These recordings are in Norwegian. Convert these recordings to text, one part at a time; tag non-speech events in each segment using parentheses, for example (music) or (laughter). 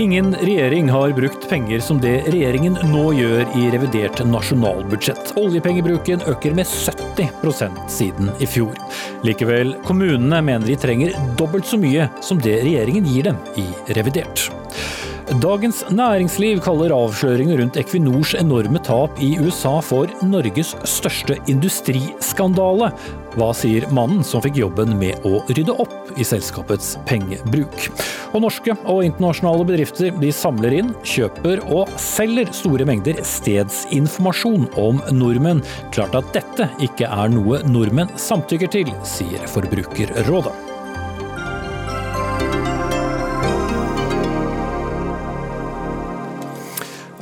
Ingen regjering har brukt penger som det regjeringen nå gjør i revidert nasjonalbudsjett. Oljepengebruken øker med 70% siden i fjor. Likevel, kommunene mener de trenger dobbelt så mye som det regjeringen gir dem i revidert. Dagens Næringsliv kaller avsløringene rundt Equinors enorme tap i USA for Norges største industriskandale. Hva sier mannen som fikk jobben med å rydde opp i selskapets pengebruk? Og norske og internasjonale bedrifter de samler inn, kjøper og selger store mengder stedsinformasjon om nordmenn. Klart at dette ikke er noe nordmenn samtykker til, sier Forbrukerrådet.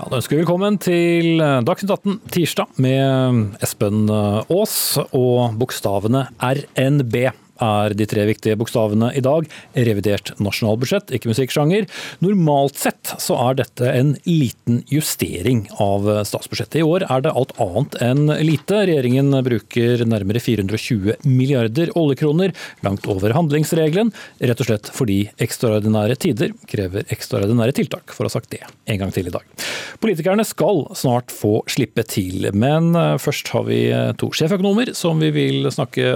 Da ønsker vi velkommen til Dagsnytt 18 tirsdag med Espen Aas og bokstavene RNB er de tre viktige bokstavene i dag. Revidert nasjonalbudsjett, ikke musikksjanger. Normalt sett så er dette en liten justering av statsbudsjettet. I år er det alt annet enn lite. Regjeringen bruker nærmere 420 milliarder oljekroner, langt over handlingsregelen, rett og slett fordi ekstraordinære tider krever ekstraordinære tiltak, for å ha sagt det en gang til i dag. Politikerne skal snart få slippe til, men først har vi to sjeføkonomer som vi vil snakke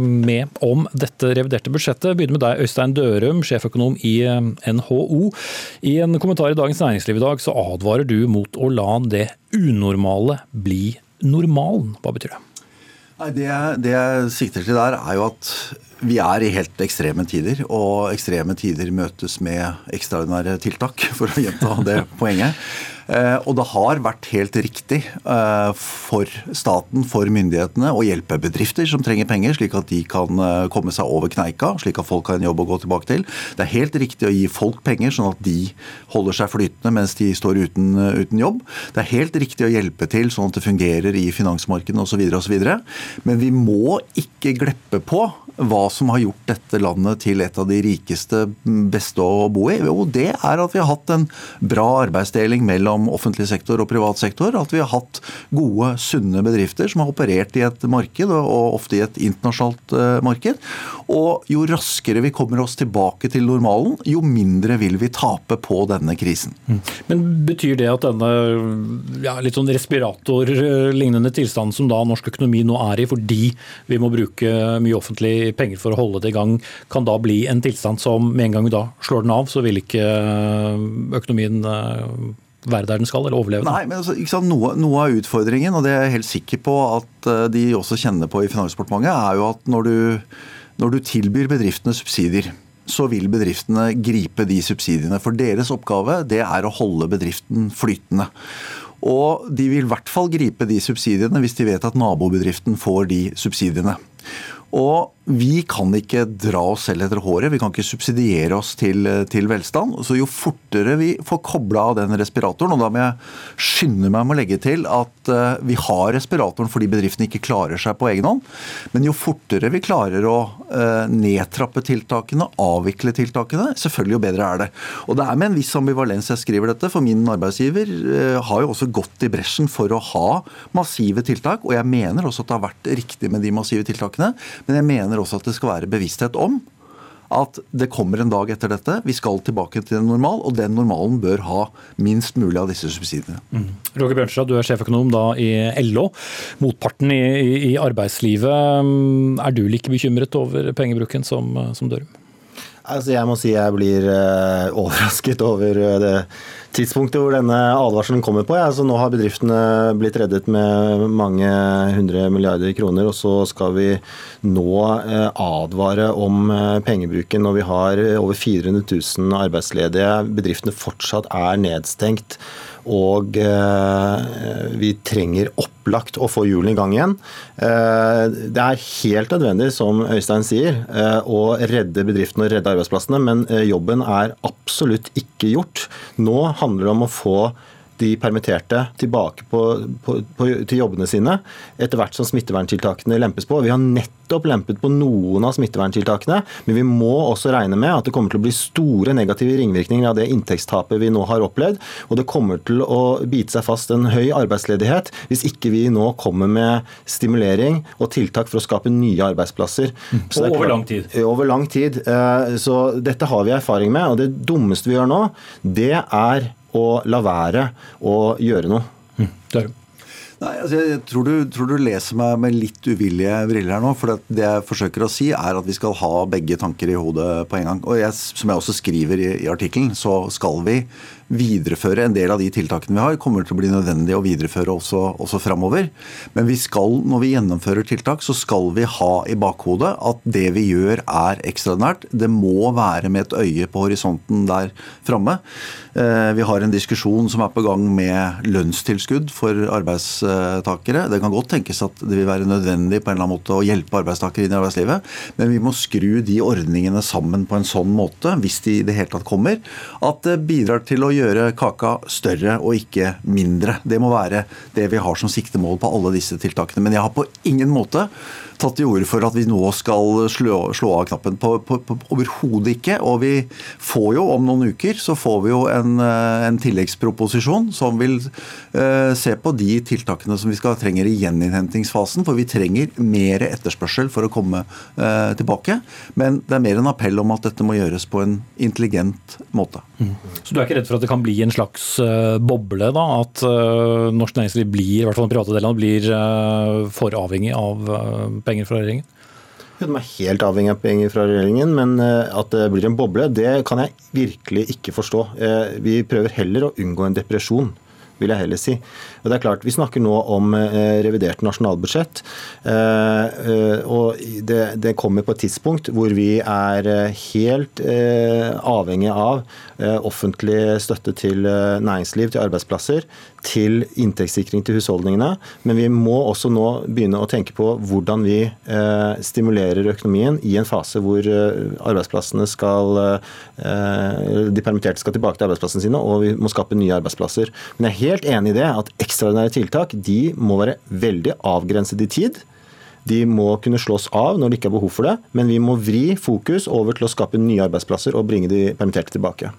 med om dette reviderte budsjettet. Begynner med deg, Øystein Dørum, sjeføkonom i eh, NHO. I en kommentar i Dagens Næringsliv i dag så advarer du mot å la det unormale bli normalen. Hva betyr det? Nei, det, det jeg sikter til der, er jo at vi er i helt ekstreme tider. Og ekstreme tider møtes med ekstraordinære tiltak, (laughs) for å gjenta det poenget. Eh, og det har vært helt riktig eh, for staten, for myndighetene, å hjelpe bedrifter som trenger penger, slik at de kan eh, komme seg over kneika, slik at folk har en jobb å gå tilbake til. Det er helt riktig å gi folk penger, sånn at de holder seg flytende mens de står uten, uten jobb. Det er helt riktig å hjelpe til, sånn at det fungerer i finansmarkedene osv. osv. Men vi må ikke gleppe på hva som har gjort dette landet til et av de rikeste, beste å bo i. Jo, det er at vi har hatt en bra arbeidsdeling mellom offentlig sektor og privat sektor. At vi har hatt gode, sunne bedrifter som har operert i et marked, og ofte i et internasjonalt eh, marked. Og jo raskere vi kommer oss tilbake til normalen, jo mindre vil vi tape på denne krisen. Mm. Men betyr det at denne ja, litt sånn respiratorlignende tilstanden som da norsk økonomi nå er i, fordi vi må bruke mye offentlig penger for å holde det i gang, kan da bli en tilstand som med en gang vi da slår den av, så vil ikke økonomien øh, være der den skal, eller overleve? Nei, men altså, noe, noe, av utfordringen, og det er jeg helt sikker på at øh, de også kjenner på i Finansdepartementet, er jo at når du, når du tilbyr bedriftene subsidier, så vil bedriftene gripe de subsidiene. For deres oppgave det er å holde bedriften flytende. Og de vil i hvert fall gripe de subsidiene hvis de vet at nabobedriften får de subsidiene. Og vi kan ikke dra oss selv etter håret. Vi kan ikke subsidiere oss til, til, velstand. Så jo fortere vi får kobla av den respiratoren, og da må jeg skynde meg med å legge til at uh, vi har respiratoren fordi bedriftene ikke klarer seg på egen hånd, men jo fortere vi klarer å uh, nedtrappe tiltakene, avvikle tiltakene, selvfølgelig jo bedre er det. Og det er med en viss ambivalens jeg skriver dette, for min arbeidsgiver uh, har jo også gått i bresjen for å ha massive tiltak, og jeg mener også at det har vært riktig med de massive tiltakene, men jeg mener mener også at det skal være bevissthet om at det kommer en dag etter dette. Vi skal tilbake til en normal, og den normalen bør ha minst mulig av disse subsidiene. Mm. Roger Bjørnstad, du er sjeføkonom da i LO, motparten i, i, i, arbeidslivet. Er du like bekymret over pengebruken som, som Dørum? Altså, jeg må si jeg blir uh, overrasket over uh, det tidspunktet hvor denne advarselen kommer på. Ja. Altså, nå har bedriftene blitt reddet med mange hundre milliarder kroner, og så skal vi nå uh, advare om pengebruken når vi har over 400 000 arbeidsledige. Bedriftene fortsatt er nedstengt. Og eh, vi trenger opplagt å få hjulene i gang igjen. Eh, det er helt nødvendig, som Øystein sier, eh, å redde bedriftene og redde arbeidsplassene, men jobben er absolutt ikke gjort. Nå handler det om å få de permitterte tilbake på, på, på, til jobbene sine etter hvert som smitteverntiltakene lempes på. Vi har nettopp lempet på noen av smitteverntiltakene, men vi må også regne med at det kommer til å bli store negative ringvirkninger av det inntektstapet vi nå har opplevd. Og det kommer til å bite seg fast en høy arbeidsledighet hvis ikke vi nå kommer med stimulering og tiltak for å skape nye arbeidsplasser. og over lang tid. Over lang tid. Eh, så dette har vi erfaring med. Og det dummeste vi gjør nå, det er å la være å gjøre noe. Mm. Nei, altså jeg tror du, tror du, leser meg med litt uvillige briller her nå. For det jeg forsøker å si, er at vi skal ha begge tanker i hodet på en gang. Og jeg, som jeg også skriver i, i artikkelen, så skal vi videreføre en del av de tiltakene vi har. kommer til å bli nødvendig å videreføre også, også framover. Men vi skal, når vi gjennomfører tiltak, så skal vi ha i bakhodet at det vi gjør er ekstraordinært. Det må være med et øye på horisonten der framme. Eh, vi har en diskusjon som er på gang med lønnstilskudd for arbeidstakere. Det kan godt tenkes at det vil være nødvendig på en eller annen måte å hjelpe arbeidstakere inn i arbeidslivet, men vi må skru de ordningene sammen på en sånn måte, hvis de i det hele tatt kommer, at det bidrar til å gjøre kaka større og ikke mindre. Det må være det vi har som siktemål på alle disse tiltakene. Men jeg har på ingen måte tatt til orde for at vi nå skal slå, slå av knappen. På, på, på, Overhodet ikke. Og vi får jo om noen uker så får vi jo en, eh, en tilleggsproposisjon som vil uh, se på de tiltakene som vi skal trenger i gjeninnhentingsfasen. For vi trenger mer etterspørsel for å komme uh, tilbake. Men det er mer en appell om at dette må gjøres på en intelligent måte. Mm. Så du er ikke redd for at det kan bli en slags uh, boble? da, At norsk næringsliv blir, i hvert fall den private delen, blir for avhengig av penger fra regjeringen? De er helt avhengig av penger fra regjeringen, men eh, at det blir en boble, det kan jeg virkelig ikke forstå. Eh, vi prøver heller å unngå en depresjon vil jeg heller si. Og det er klart, Vi snakker nå om eh, revidert nasjonalbudsjett. og det, det, kommer på et tidspunkt hvor vi er helt avhengig av offentlig støtte til næringsliv, til arbeidsplasser, til inntektssikring til husholdningene. Men vi må også nå begynne å tenke på hvordan vi eh, stimulerer økonomien i en fase hvor eh, arbeidsplassene skal eh, De permitterte skal tilbake til arbeidsplassene sine, og vi må skape nye arbeidsplasser. Men jeg er helt enig i det at ekstraordinære tiltak de må være veldig avgrenset i tid. De må kunne slås av når det ikke er behov for det, men vi må vri fokus over til å skape nye arbeidsplasser og bringe de permitterte tilbake.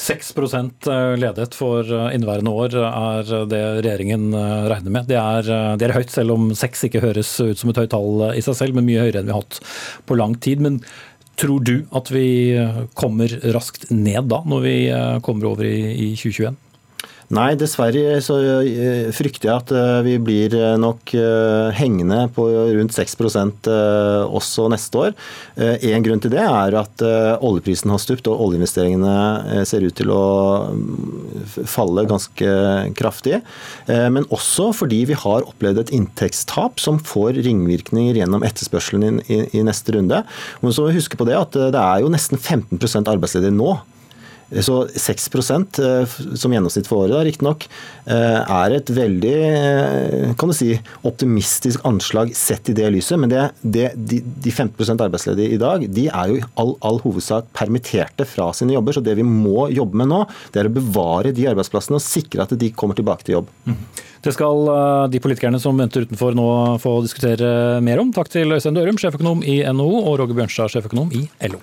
6 eh, ledighet for eh, inneværende år er det regjeringen eh, regner med. Det er, det er høyt, selv om 6 ikke høres ut som et høyt tall i seg selv, men mye høyere enn vi har hatt på lang tid. Men tror du at vi kommer raskt ned da, når vi kommer over i, i 2021? Nei, dessverre så eh, frykter jeg at eh, vi blir eh, nok hengende på rundt 6% også neste år. En grunn til det er at oljeprisen har stupt og oljeinvesteringene ser ut til å mm, falle ganske kraftig. Men også fordi vi har opplevd et inntektstap som får ringvirkninger gjennom etterspørselen i neste runde. Men så huske på det at det er jo nesten 15% arbeidsledige nå. Så 6 eh, som gjennomsnitt for året, riktignok, eh, er et veldig eh, kan du si, optimistisk anslag sett i det lyset. Men det, det, de, de 15 arbeidsledige i dag de er jo i all, all, hovedsak permitterte fra sine jobber. Så det vi må jobbe med nå, det er å bevare de arbeidsplassene og sikre at de kommer tilbake til jobb. Mm. Det skal de politikerne som venter utenfor nå få diskutere mer om. Takk til Øystein Dørum, sjeføkonom i NHO, og Roger Bjørnstad, sjeføkonom i LO.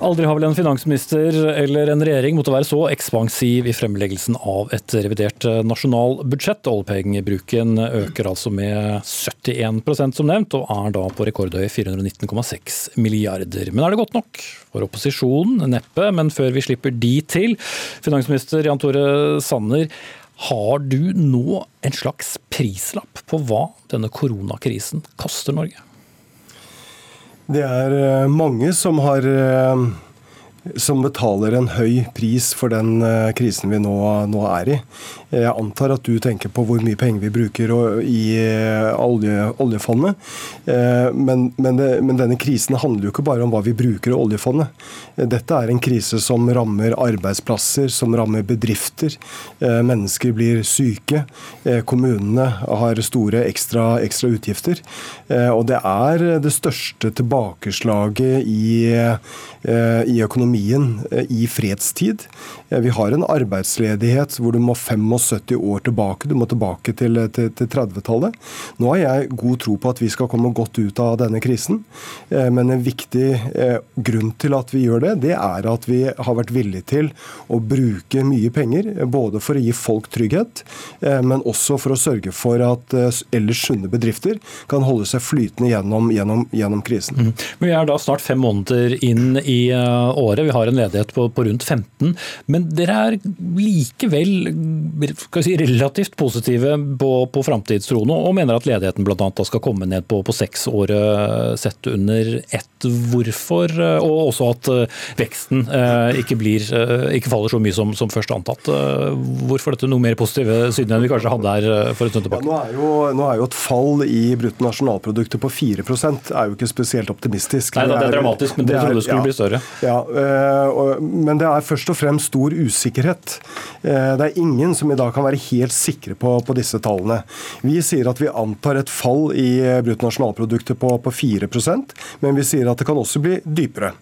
Aldri har vel en finansminister eller en regjering måttet være så ekspansiv i fremleggelsen av et revidert nasjonalbudsjett. Oljepengebruken øker altså med 71% som nevnt, og er da på rekordhøye 419,6 milliarder. Men er det godt nok? For opposisjonen neppe, men før vi slipper de til, finansminister Jan Tore Sanner. Har du nå en slags prislapp på hva denne koronakrisen koster Norge? Det er eh, mange som har eh, som betaler en høy pris for den krisen vi nå, nå er i. Jeg antar at du tenker på hvor mye penger vi bruker i olje, oljefondet. Men, men, det, men, denne krisen handler jo ikke bare om hva vi bruker av oljefondet. Dette er en krise som rammer arbeidsplasser, som rammer bedrifter. Mennesker blir syke. Kommunene har store ekstra, ekstra utgifter. Og det er det største tilbakeslaget i, i økonomien i fredstid. Vi har en arbeidsledighet hvor du må 75 år tilbake. Du må tilbake til, til, til 30-tallet. Nå har jeg god tro på at vi skal komme godt ut av denne krisen. Eh, men en viktig eh, grunn til at vi gjør det, det er at vi har vært villige til å bruke mye penger. Både for å gi folk trygghet, eh, men også for å sørge for at ellers sunne bedrifter kan holde seg flytende gjennom, gjennom, gjennom krisen. Mm. Vi er da snart fem måneder inn i året. Vi har en ledighet på, på rundt 15. Men dere er likevel si, relativt positive på, på framtidstroen og mener at ledigheten annet skal komme ned på, på seks år eh, sett under ett. Hvorfor? Eh, og også at eh, veksten ikke, blir, ikke faller så mye som, som først antatt. Hvorfor dette noe mer positive synet enn vi kanskje hadde her for en stund tilbake? Ja, nå, er jo, nå, er jo, et fall i bruttonasjonalproduktet på 4% er jo ikke spesielt optimistisk. Nei, det er, dramatisk, men dere trodde det skulle ja, bli større. Ja, men det er først og fremst stor usikkerhet. Eh, det er ingen som i dag kan være helt sikre på, på disse tallene. Vi sier at vi antar et fall i bruttonasjonalproduktet på, på 4% men vi sier at det kan også bli dypere.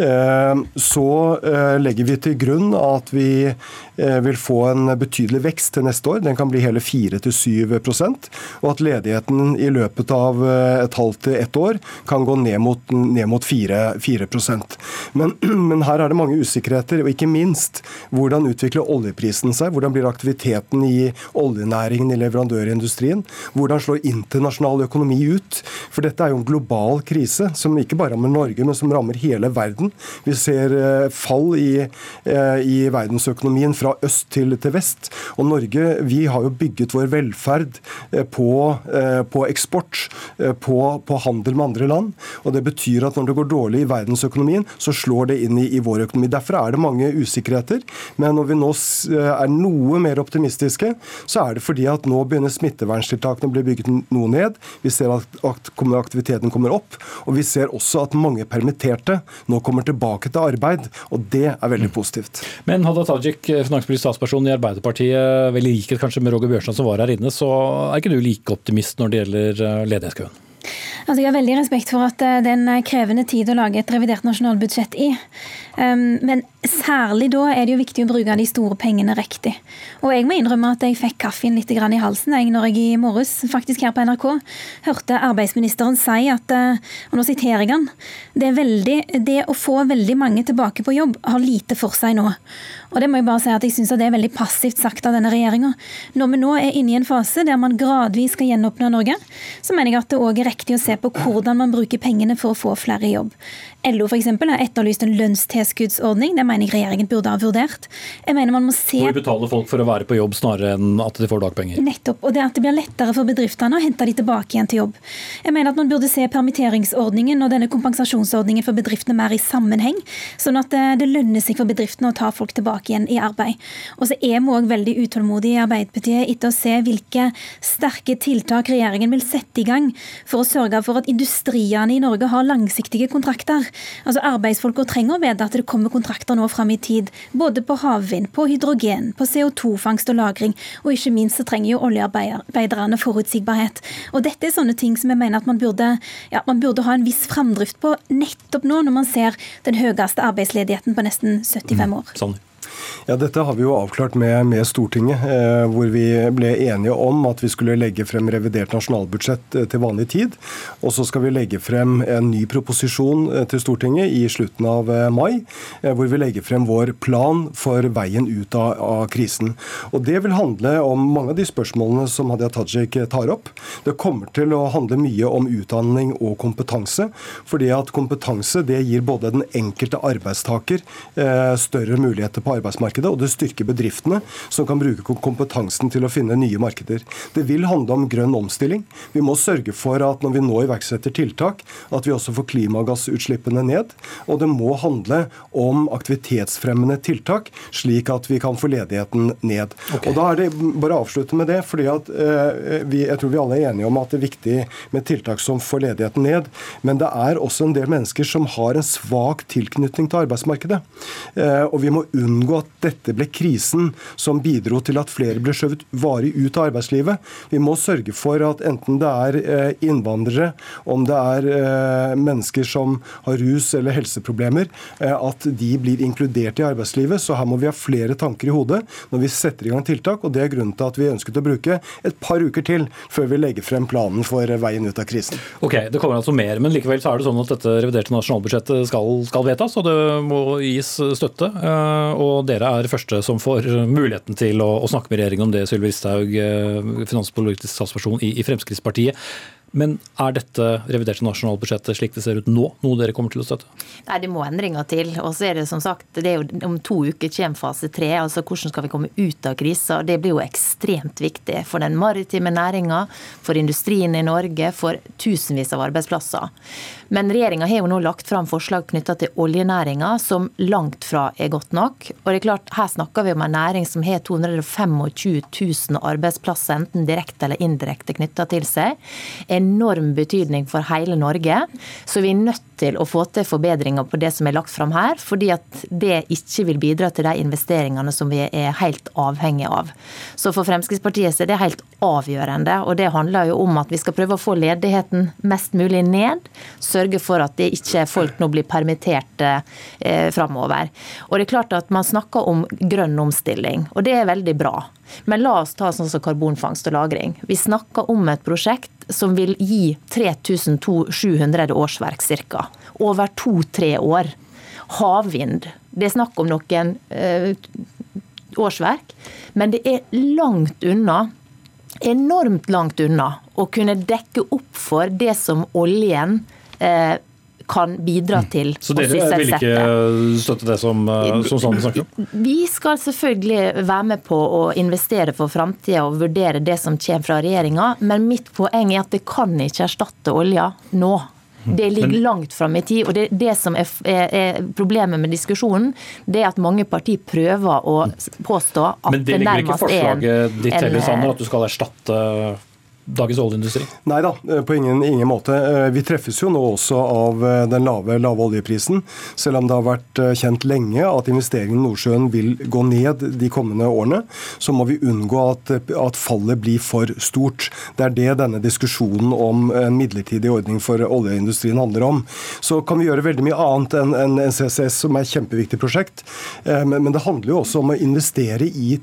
Eh, så eh, legger vi til grunn at vi eh, vil få en betydelig vekst til neste år. Den kan bli hele 4-7% og at ledigheten i løpet av et halvt til ett år kan gå ned mot, ned mot 4, 4% men, (clears throat) men, her er det mange usikkerheter, og ikke minst hvordan utvikler oljeprisen seg? Hvordan blir aktiviteten i oljenæringen, i leverandørindustrien? Hvordan slår internasjonal økonomi ut? For dette er jo en global krise som ikke bare rammer Norge, men som rammer hele verden. Vi ser eh, fall i, eh, i verdensøkonomien fra øst til, til, vest. Og Norge vi har jo bygget vår velferd eh, på, på eksport, på, på, handel med andre land. Og Det betyr at når det går dårlig i verdensøkonomien, så slår det inn i, i vår økonomi. Derfor er det mange usikkerheter. Men når vi nå er noe mer optimistiske, så er det fordi at nå begynner smitteverntiltakene å bli bygget noe ned. Vi ser at aktiviteten kommer opp. Og vi ser også at mange permitterte nå kommer tilbake til arbeid, og det er veldig mm. positivt. Men Hadia Tajik, finanspolitisk statsperson i Arbeiderpartiet, vel i likhet kanskje med Roger Bjørnstad som var her inne, så er ikke du like optimist når det gjelder eh, ledighetskøen? Altså, jeg har veldig respekt for at eh, det er en krevende tid å lage et revidert nasjonalbudsjett i. Um, men særlig da er det jo viktig å bruke de store pengene riktig. Og jeg må innrømme at jeg fikk kaffen litt i halsen jeg, når jeg i morges, faktisk her på NRK, hørte arbeidsministeren si at, eh, og nå siterer jeg han, det, veldig, det å få veldig mange tilbake på jobb har lite for seg nå. Og det må jeg bare si at jeg syns det er veldig passivt sagt av denne regjeringa. Når vi nå er inne i en fase der man gradvis skal gjenåpne Norge, så mener jeg at det òg er riktig å se på hvordan man bruker pengene for å få flere i jobb. LO for eksempel, har etterlyst en lønnstilskuddsordning. Det mener jeg regjeringen burde ha vurdert. Jeg mener man må se... Hvor vi betaler folk for å være på jobb snarere enn at de får dagpenger. Nettopp. Og det at det blir lettere for bedriftene å hente de tilbake igjen til jobb. Jeg mener at man burde se permitteringsordningen og denne kompensasjonsordningen for bedriftene mer i sammenheng, sånn at det lønner seg for bedriftene å ta folk tilbake igjen i arbeid. Og så er vi òg veldig utålmodige i Arbeiderpartiet etter å se hvilke sterke tiltak regjeringen vil sette i gang for å sørge for at industriene i Norge har langsiktige kontrakter. Altså Arbeidsfolka trenger å vite at det kommer kontrakter nå fram i tid. Både på havvind, på hydrogen, på CO2-fangst og -lagring. Og ikke minst så trenger jo oljearbeiderne forutsigbarhet. Og dette er sånne ting som jeg mener at man burde, ja, man burde ha en viss framdrift på nettopp nå, når man ser den høyeste arbeidsledigheten på nesten 75 år. Sånn. Ja, Dette har vi jo avklart med, med Stortinget, eh, hvor vi ble enige om at vi skulle legge frem revidert nasjonalbudsjett eh, til vanlig tid. Og så skal vi legge frem en ny proposisjon eh, til Stortinget i slutten av eh, mai, hvor vi legger frem vår plan for veien ut av, av, krisen. Og Det vil handle om mange av de spørsmålene som Hadia Tajik tar opp. Det kommer til å handle mye om utdanning og kompetanse. fordi at kompetanse det gir både den enkelte arbeidstaker større muligheter på arbeidsmarkedet arbeidsmarkedet, og det styrker bedriftene, som kan bruke kompetansen til å finne nye markeder. Det vil handle om grønn omstilling. Vi må sørge for at når vi nå iverksetter tiltak, at vi også får klimagassutslippene ned. Og det må handle om aktivitetsfremmende tiltak, slik at vi kan få ledigheten ned. Okay. Og da er det bare å avslutte med det, fordi at eh, vi, jeg tror vi alle er enige om at det er viktig med tiltak som får ledigheten ned. Men det er også en del mennesker som har en svak tilknytning til arbeidsmarkedet. Eh, og vi må unngå at dette ble krisen som bidro til at flere ble skjøvet varig ut av arbeidslivet. Vi må sørge for at enten det er eh, innvandrere, om det er eh, mennesker som har rus eller helseproblemer, at de blir inkludert i arbeidslivet. Så her må vi ha flere tanker i hodet når vi setter i gang tiltak. og Det er grunnen til at vi ønsket å bruke et par uker til før vi legger frem planen for veien ut av krisen. Ok, Det kommer altså mer, men likevel så er det sånn at dette reviderte nasjonalbudsjettet skal, skal vedtas, og det må gis støtte. Og dere er første som får muligheten til å, å snakke med regjeringen om det, Sylvi Listhaug, finanspolitisk statsperson i, i Fremskrittspartiet. Men er dette reviderte nasjonalbudsjettet slik det ser ut nå, noe dere kommer til å støtte? Nei, det må endringer til. Og så er det som sagt, det er jo om to uker kommer fase tre. Altså hvordan skal vi komme ut av krisa. Det blir jo ekstremt viktig for den maritime næringa, for industrien i Norge, for tusenvis av arbeidsplasser. Men regjeringa har jo nå lagt fram forslag knytta til oljenæringa som langt fra er godt nok. Og det er klart, her snakker vi om en næring som har 225 000 arbeidsplasser, enten direkte eller indirekte knytta til seg. Enorm betydning for hele Norge. Så vi er nødt til å få til forbedringer på det som er lagt fram her, fordi at det ikke vil bidra til de investeringene som vi er helt avhengig av. Så for Fremskrittspartiet er det helt avgjørende, og det handler jo om at vi skal prøve å få ledigheten mest mulig ned. Sørge for at det ikke folk nå blir permittert eh, framover. Og det er klart at man snakker om grønn omstilling, og det er veldig bra. Men la oss ta sånn som karbonfangst og -lagring. Vi snakker om et prosjekt som vil gi 3700 årsverk ca. Over to-tre år. Havvind. Det er snakk om noen eh, årsverk, men det er langt unna enormt langt unna å kunne dekke opp for det som oljen kan bidra mm. til Så dere vil ikke støtte det som, eh, som Sande snakker om? Vi skal selvfølgelig være med på å investere for framtida og vurdere det som kommer fra regjeringa, men mitt poeng er at det kan ikke erstatte olja nå. Mm. Det ligger men, langt fram i tid. og det, det som er, er, er, Problemet med diskusjonen, det er at mange partier prøver å påstå at det nærmest er en Men det ligger ikke forslaget ditt heller, Sander, at du skal erstatte dagens oljeindustri? Nei da, eh, på ingen, ingen, måte. Eh, vi treffes jo nå også av eh, den lave, lave oljeprisen. Selv om det har vært kjent lenge at investeringene i Nordsjøen vil gå ned de kommende årene, så må vi unngå at, at, fallet blir for stort. Det er det denne diskusjonen om en midlertidig ordning for oljeindustrien handler om. Så kan vi gjøre veldig mye annet enn en CCS, som er et kjempeviktig prosjekt. Men det handler jo også om å investere i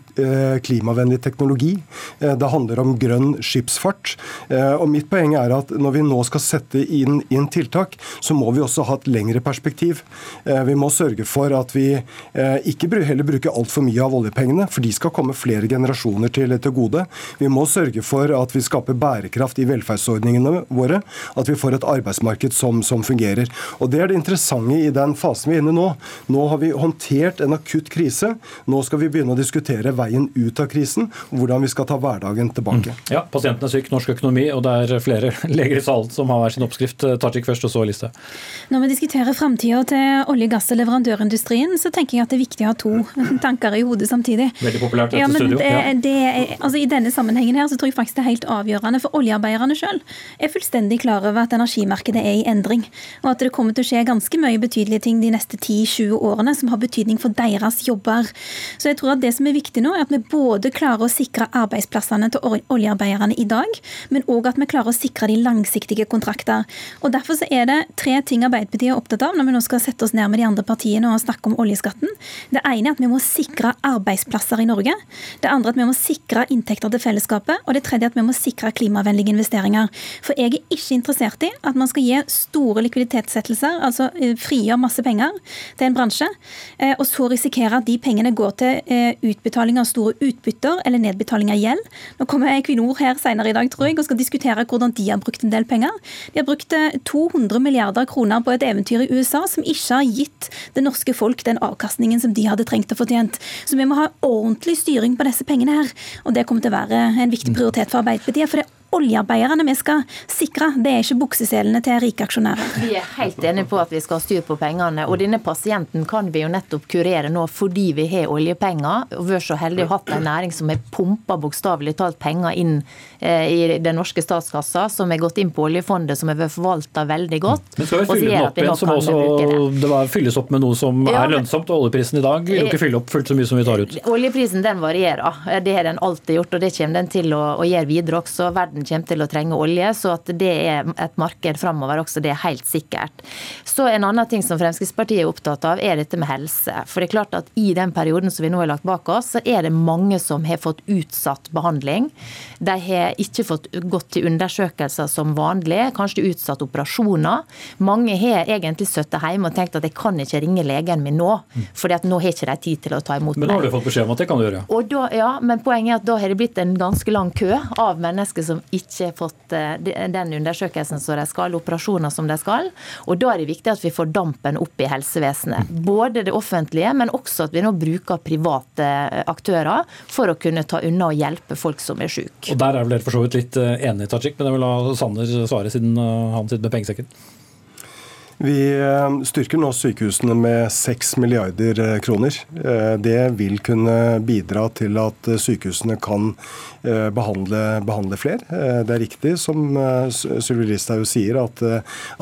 klimavennlig teknologi. Det handler om grønn skipsfart fart. Eh, og mitt poeng er at når vi nå skal sette inn, inn tiltak, så må vi også ha et lengre perspektiv. Eh, vi må sørge for at vi eh, ikke heller bruker altfor mye av oljepengene, for de skal komme flere generasjoner til, til gode. Vi må sørge for at vi skaper bærekraft i velferdsordningene våre, at vi får et arbeidsmarked som, som fungerer. Og Det er det interessante i den fasen vi er inne i nå. Nå har vi håndtert en akutt krise. Nå skal vi begynne å diskutere veien ut av krisen, og hvordan vi skal ta hverdagen tilbake. Mm. Ja, pasientene syk norsk økonomi, og det er flere (laughs) leger i salen som har hver sin oppskrift. Tajik først, og så Liste. Når vi diskuterer framtida til olje-, gass- og leverandørindustrien, så tenker jeg at det er viktig å ha to (laughs) tanker i hodet samtidig. Veldig populært dette ja, studio. Det, det altså, I denne sammenhengen her så tror jeg faktisk det er helt avgjørende for oljearbeiderne sjøl. Er fullstendig klar over at energimarkedet er i endring, og at det kommer til å skje ganske mye betydelige ting de neste 10-20 årene som har betydning for deres jobber. Så jeg tror at det som er viktig nå, er at vi både klarer å sikre arbeidsplassene til oljearbeiderne i dag, dag, men òg at vi klarer å sikre de langsiktige kontrakter. Og Derfor så er det tre ting Arbeiderpartiet er opptatt av når vi nå skal sette oss ned med de andre partiene og snakke om oljeskatten. Det ene er at vi må sikre arbeidsplasser i Norge. Det andre er at vi må sikre inntekter til fellesskapet. Og det tredje er at vi må sikre klimavennlige investeringer. For jeg er ikke interessert i at man skal gi store likviditetssettelser, altså eh, frigjøre masse penger til en bransje, eh, og så risikere at de pengene går til eh, utbetaling av store utbytter eller nedbetaling av gjeld. Nå kommer Equinor her senere i dag, tror jeg, og skal diskutere hvordan de har brukt en del penger. De har brukt 200 milliarder kroner på et eventyr i USA som ikke har gitt det norske folk den avkastningen som de hadde trengt og fortjent. Så vi må ha ordentlig styring på disse pengene her. Og det kommer til å være en viktig prioritet for Arbeiderpartiet. for det oljearbeiderne vi skal sikre, det er ikke bukseselene til rike aksjonærer. Vi er helt enige på at vi skal ha styr på pengene. Og denne pasienten kan vi jo nettopp kurere nå fordi vi har oljepenger. Og er så heldige å hatt en næring som har pumpa bokstavelig talt penger inn eh, i den norske statskassa, som har gått inn på oljefondet, som har vært forvalta veldig godt. Men skal vi fylle den opp igjen, som også det. det var, fylles opp med noe som ja, er lønnsomt? og Oljeprisen i dag vil jo ikke fylle opp fullt så mye som vi tar ut? Oljeprisen den varierer. Det har den alltid gjort, og det kommer den til å, å gjøre videre også. Verden kommer til å trenge olje, så at det er et marked framover også, det er helt sikkert. Så En annen ting som Fremskrittspartiet er opptatt av, er dette med helse. For det er klart at I den perioden som vi nå har lagt bak oss, så er det mange som har fått utsatt behandling. De har ikke fått gått til undersøkelser som vanlig, kanskje utsatt operasjoner. Mange har egentlig sittet hjemme og tenkt at jeg kan ikke ringe legen min nå, for nå har ikke de tid til å ta imot meg. Men nå har du fått beskjed om at det kan du gjøre? Da, ja, men poenget er at da har det blitt en ganske lang kø av mennesker som ikke fått eh, den undersøkelsen som de skal, operasjoner som de skal. Og da er det viktig at vi får dampen opp i helsevesenet. Både det offentlige, men også at vi nå bruker private aktører for å kunne ta unna og hjelpe folk som er syke. Og Der er vel dere for så vidt litt eh, enige, Tajik, men jeg vil la Sanner svare siden eh, han sitter med pengesekken. Vi eh, styrker nå sykehusene med 6 milliarder kroner. Det vil kunne bidra til at sykehusene kan Eh, behandle, behandle flere. Eh, det er riktig som eh, Sylvi Listhaug sier, at,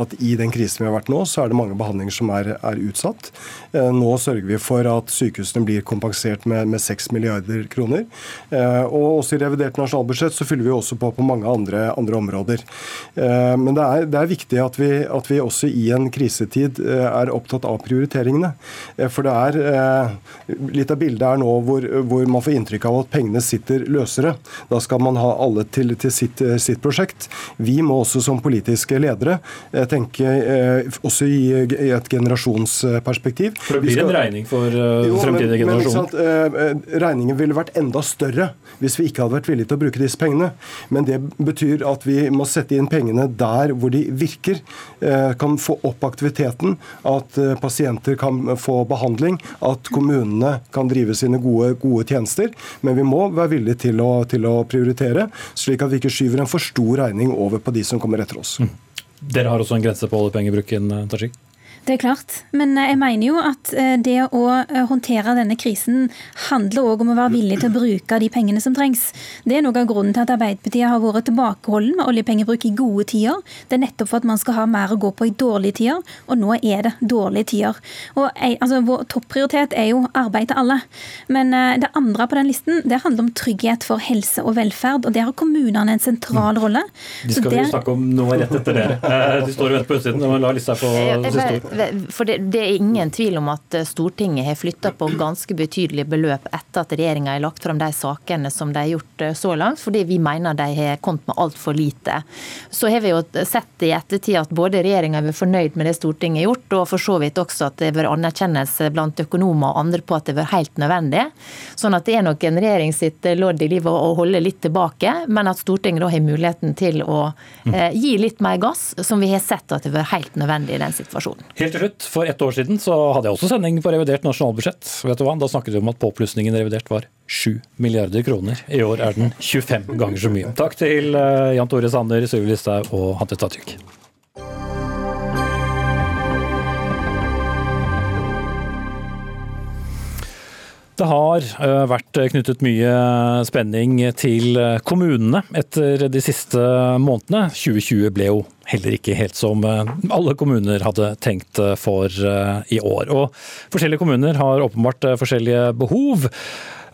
at, i den krisen vi har vært nå, så er det mange behandlinger som er, er utsatt. Nå sørger vi for at sykehusene blir kompensert med, med 6 milliarder kroner. Og også i revidert nasjonalbudsjett så fyller vi også på på mange andre, andre områder. Men det er, det er viktig at vi, at vi, også i en krisetid er opptatt av prioriteringene. For det er Litt av bildet er nå hvor, hvor man får inntrykk av at pengene sitter løsere. Da skal man ha alle til, til sitt, eh, sitt, prosjekt. Vi må også som politiske ledere eh, tenke eh, også i, et generasjonsperspektiv. For det blir skal, en regning for jo, fremtidige generasjoner? regningen ville vært enda større hvis vi ikke hadde vært villige til å bruke disse pengene. Men det betyr at vi må sette inn pengene der hvor de virker. kan få opp aktiviteten, at pasienter kan få behandling, at kommunene kan drive sine gode, gode tjenester. Men vi må være villige til å, til å prioritere, slik at vi ikke skyver en for stor regning over på de som kommer etter oss. Mm. Dere har også en grense på oljepengebruken, Tajik? Det er klart, men eh, jeg mener jo at eh, det å eh, håndtere denne krisen handler òg om å være villig til å bruke de pengene som trengs. Det er noe av grunnen til at Arbeiderpartiet har vært tilbakeholden med oljepengebruk i gode tider. Det er nettopp for at man skal ha mer å gå på i dårlige tider, og nå er det dårlige tider. Og altså, Vår topprioritet er jo arbeid til alle. Men det andre på den listen det handler om trygghet for helse og velferd, og der har kommunene en sentral rolle. De skal vi snakke om nå rett etter dere. De står og venter på utsiden. La lista på siste ord. For det, det, er ingen tvil om at eh, Stortinget har flytta på ganske betydelige beløp etter at regjeringa har lagt fram de sakene som de har gjort eh, så langt, fordi vi mener de har kommet med altfor lite. Så har vi jo sett i ettertid at både regjeringa er fornøyd med det Stortinget har gjort, og for så vidt også at det har vært anerkjennelse blant økonomer og andre på at det har vært helt nødvendig. Sånn at det er nok en regjering sitt eh, lodd i livet å holde litt tilbake, men at Stortinget da har muligheten til å eh, gi litt mer gass, som vi har sett at det har vært helt nødvendig i den situasjonen. Helt til slutt, For ett år siden så hadde jeg også sending på revidert nasjonalbudsjett. Vet du hva? Da snakket vi om at påplussingen revidert var 7 milliarder kroner. I år er den 25 ganger så mye. Takk til eh, Jan Tore Sanner, Sylvi Listhaug og Hante Tajik. Det har eh, vært knyttet mye spenning til kommunene etter de siste månedene. 2020 ble jo heller ikke helt som eh, alle kommuner hadde tenkt eh, for eh, i år. Og forskjellige kommuner har åpenbart forskjellige behov.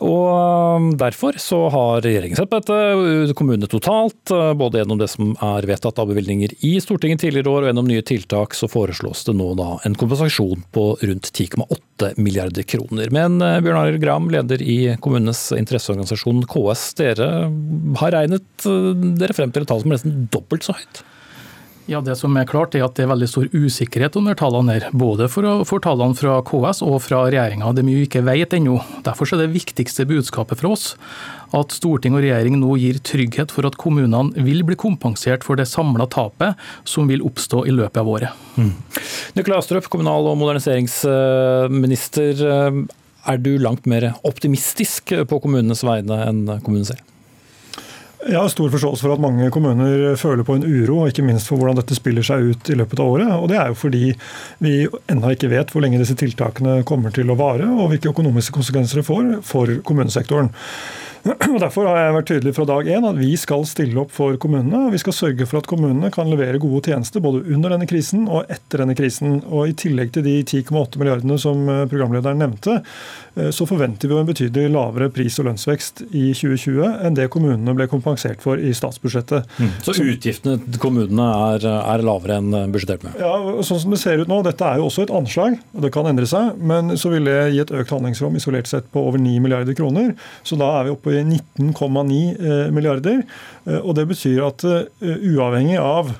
Og Derfor så har regjeringen sett på dette, kommunene totalt. Både gjennom det som er vedtatt av bevilgninger i Stortinget tidligere år, og gjennom nye tiltak, så foreslås det nå da en kompensasjon på rundt 10,8 milliarder kroner. Men Bjørn Arild Gram, leder i kommunenes interesseorganisasjon KS, dere har regnet dere frem til et tall som er nesten dobbelt så høyt? Ja, Det som er klart er at det er veldig stor usikkerhet under tallene her. Både for, for tallene fra KS og fra regjeringa. Det er mye vi ikke vet ennå. Derfor er det viktigste budskapet fra oss at storting og regjering nå gir trygghet for at kommunene vil bli kompensert for det samla tapet som vil oppstå i løpet av året. Mm. Nikolai Astrup, kommunal- og moderniseringsminister. Er du langt mer optimistisk på kommunenes vegne enn kommunen selv? Jeg har stor forståelse for at mange kommuner føler på en uro, og ikke minst for hvordan dette spiller seg ut i løpet av året. Og Det er jo fordi vi ennå ikke vet hvor lenge disse tiltakene kommer til å vare, og hvilke økonomiske konsekvenser det får for kommunesektoren. Og Derfor har jeg vært tydelig fra dag én at vi skal stille opp for kommunene. og Vi skal sørge for at kommunene kan levere gode tjenester både under denne krisen og etter denne krisen. Og I tillegg til de 10,8 milliardene som programlederen nevnte, så forventer vi jo en betydelig lavere pris- og lønnsvekst i 2020 enn det kommunene ble kompensert for i statsbudsjettet. Mm. Så utgiftene til kommunene er, er, lavere enn budsjettert med? Ja, sånn som det ser ut nå, Dette er jo også et anslag, og det kan endre seg. Men så vil det gi et økt handlingsrom isolert sett på over 9 milliarder kroner. Så da er vi oppe i 19,9 eh, milliarder. Eh, og Det betyr at eh, uavhengig av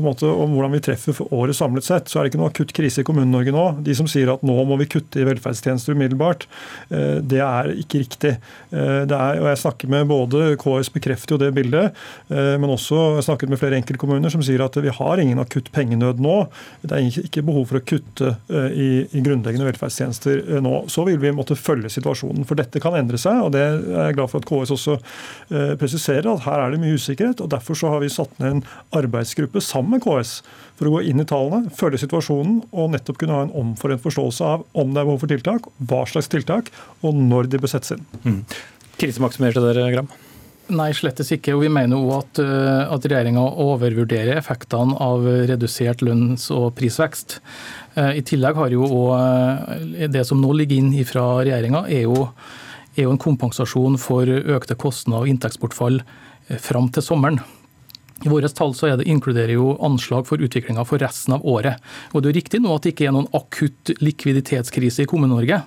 måte, om hvordan vi treffer for året samlet sett, så er det ikke noe akutt krise i Kommune-Norge nå. De som sier at nå må vi kutte i velferdstjenester umiddelbart, det er ikke riktig. Det er, og Jeg snakker med både KS bekrefter jo det bildet, men også snakket med flere enkeltkommuner som sier at vi har ingen akutt pengenød nå. Det er ikke behov for å kutte i, i grunnleggende velferdstjenester nå. Så vil vi måtte følge situasjonen, for dette kan endre seg. og det er jeg glad for at KS også presiserer at her er det mye usikkerhet. og Derfor så har vi satt ned en arbeidsgruppe sammen med KS for å gå inn i tallene, følge situasjonen og nettopp kunne ha en omforent forståelse av om det er behov for tiltak, hva slags tiltak, og når de bør settes inn. Mm. Krisemaksimerte dere, Gram? Nei, slettes ikke. og Vi mener òg at, at regjeringa overvurderer effektene av redusert lønns- og prisvekst. I tillegg har jo òg det som nå ligger inn fra regjeringa, er jo er jo en kompensasjon for økte kostnader og inntektsbortfall eh, fram til sommeren. I våre tall så er det, inkluderer jo anslag for utviklinga for resten av året. Og Det er jo riktig nå at det ikke er noen akutt likviditetskrise i Kommune-Norge.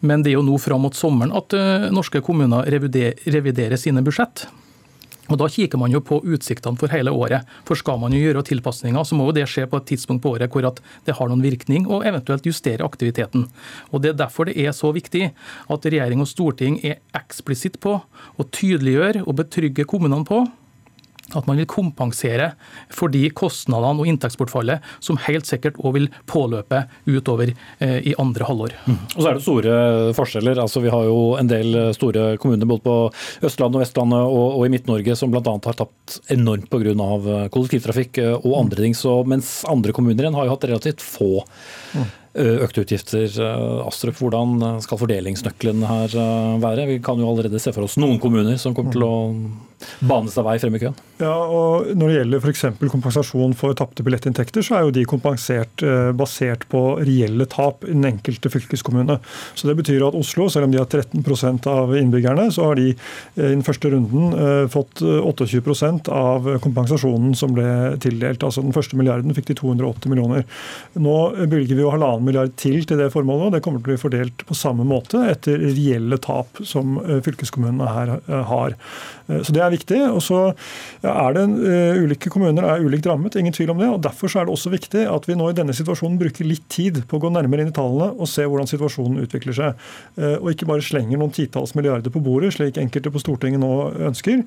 Men det er jo nå fram mot sommeren at uh, norske kommuner reviderer, reviderer sine budsjett. Og Da kikker man jo på utsiktene for hele året. For Skal man jo gjøre tilpasninger, så må jo det skje på et tidspunkt på året hvor det har noen virkning, og eventuelt justere aktiviteten. Og Det er derfor det er så viktig at regjering og storting er eksplisitt på og tydeliggjør og betrygger kommunene på at man vil kompensere for de kostnadene og inntektsbortfallet som helt sikkert òg vil påløpe utover eh, i andre halvår. Mm. Og så er det store forskjeller. Altså, vi har jo en del store kommuner både på Østlandet og Vestlandet og, og i Midt-Norge som bl.a. har tapt enormt pga. kollektivtrafikk eh, og andre ting. Så, mens andre kommuner igjen har jo hatt relativt få mm. Eh, økte utgifter. Eh, Astrup, hvordan skal fordelingsnøkkelen her eh, være? Vi kan jo allerede se for oss noen kommuner som kommer til å bane seg vei frem i køen. Ja, og Når det gjelder f.eks. kompensasjon for tapte billettinntekter, så er jo de kompensert basert på reelle tap i den enkelte fylkeskommune. Så Det betyr at Oslo, selv om de har 13% av innbyggerne, så har de i den første runden fått 28% av kompensasjonen som ble tildelt. Altså Den første milliarden fikk de 280 millioner. Nå bevilger vi jo halvannen milliard til til det formålet. og Det kommer til å bli fordelt på samme måte etter reelle tap som eh, fylkeskommunene her eh, har. Eh, så Det er viktig. og så er det Ulike kommuner er ulikt rammet, ingen tvil om det. og Derfor er det også viktig at vi nå i denne situasjonen bruker litt tid på å gå nærmere inn i tallene og se hvordan situasjonen utvikler seg. Og ikke bare slenger noen titalls milliarder på bordet, slik enkelte på Stortinget nå ønsker,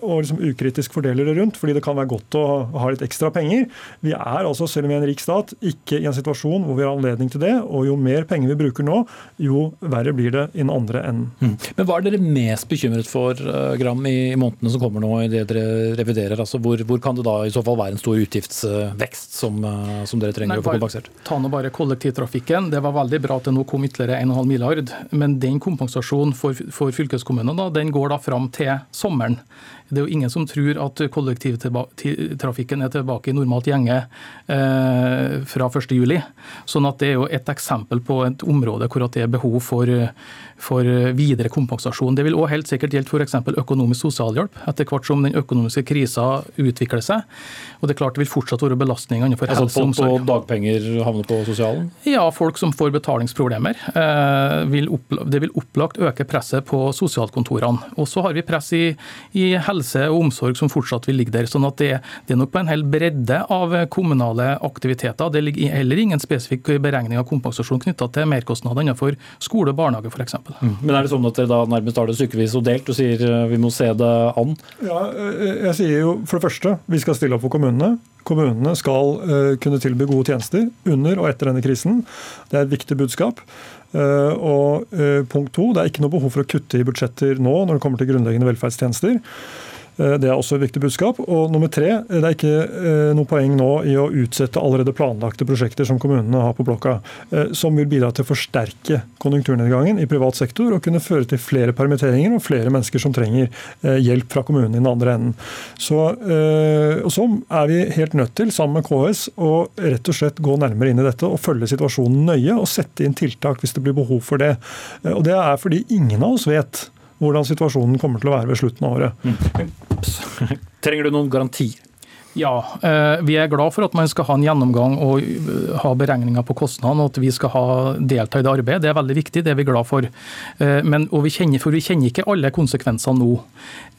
og liksom ukritisk fordeler det rundt, fordi det kan være godt å ha litt ekstra penger. Vi er altså, selv om vi er en rik stat, ikke i en situasjon hvor vi har anledning til det. Og jo mer penger vi bruker nå, jo verre blir det i den andre enden. Mm. Men hva er dere mest bekymret for, Gram, i månedene som kommer nå, i det dere reviderer? Altså, hvor, hvor, kan det da i så fall være en stor utgiftsvekst som, eh, som dere trenger Nei, å få kompensert? Ta nå bare kollektivtrafikken. Det var veldig bra at det nå kom ytterligere 1,5 milliard. Men den kompensasjonen for, for fylkeskommunene den går da fram til sommeren. Det er jo ingen som tror at kollektivtrafikken er tilbake i normalt gjenge eh, fra 1.7. Sånn at det er jo et eksempel på et område hvor det er behov for, for videre kompensasjon. Det vil òg helt sikkert gjelde f.eks. økonomisk sosialhjelp etter hvert som den økonomiske krisa utvikler seg. Og det er klart det vil fortsatt være belastninger innenfor altså, helse og omsorg. Folk på dagpenger havner på sosialen? Ja, folk som får betalingsproblemer. Eh, vil det vil opplagt øke presset på sosialkontorene. Og så har vi press i, i, helse og omsorg som fortsatt vil ligge der. sånn at det, det, er nok på en hel bredde av kommunale aktiviteter. Det ligger heller ingen spesifikk beregning av kompensasjon knytta til merkostnader innenfor skole og barnehage f.eks. Mm. Men er det sånn at dere da nærmest har det stykkevis og delt og sier eh, vi må se det an? Ja, eh, jeg sier jo for det første vi skal stille opp for kommunene. Kommunene skal kunne tilby gode tjenester under og etter denne krisen. Det er et viktig budskap. Og punkt to, Det er ikke noe behov for å kutte i budsjetter nå når det kommer til grunnleggende velferdstjenester. Eh, det er også et viktig budskap. Og nummer tre, det er ikke eh, noe poeng nå i å utsette allerede planlagte prosjekter som kommunene har på blokka, eh, som vil bidra til å forsterke konjunkturnedgangen i privat sektor og kunne føre til flere permitteringer og flere mennesker som trenger hjelp fra kommunen i den andre enden. Så, og så er vi helt nødt til, sammen med KS, å rett og slett gå nærmere inn i dette og følge situasjonen nøye og sette inn tiltak hvis det blir behov for det. Og Det er fordi ingen av oss vet hvordan situasjonen kommer til å være ved slutten av året. Mm. (laughs) Trenger du noen garanti? Ja, eh, vi er glad for at man skal ha en gjennomgang og eh, ha beregninger på kostnadene, og at vi skal ha delta i det arbeidet. Det er veldig viktig, det er vi glad for. Men, og vi kjenner, for vi kjenner ikke alle konsekvensene nå.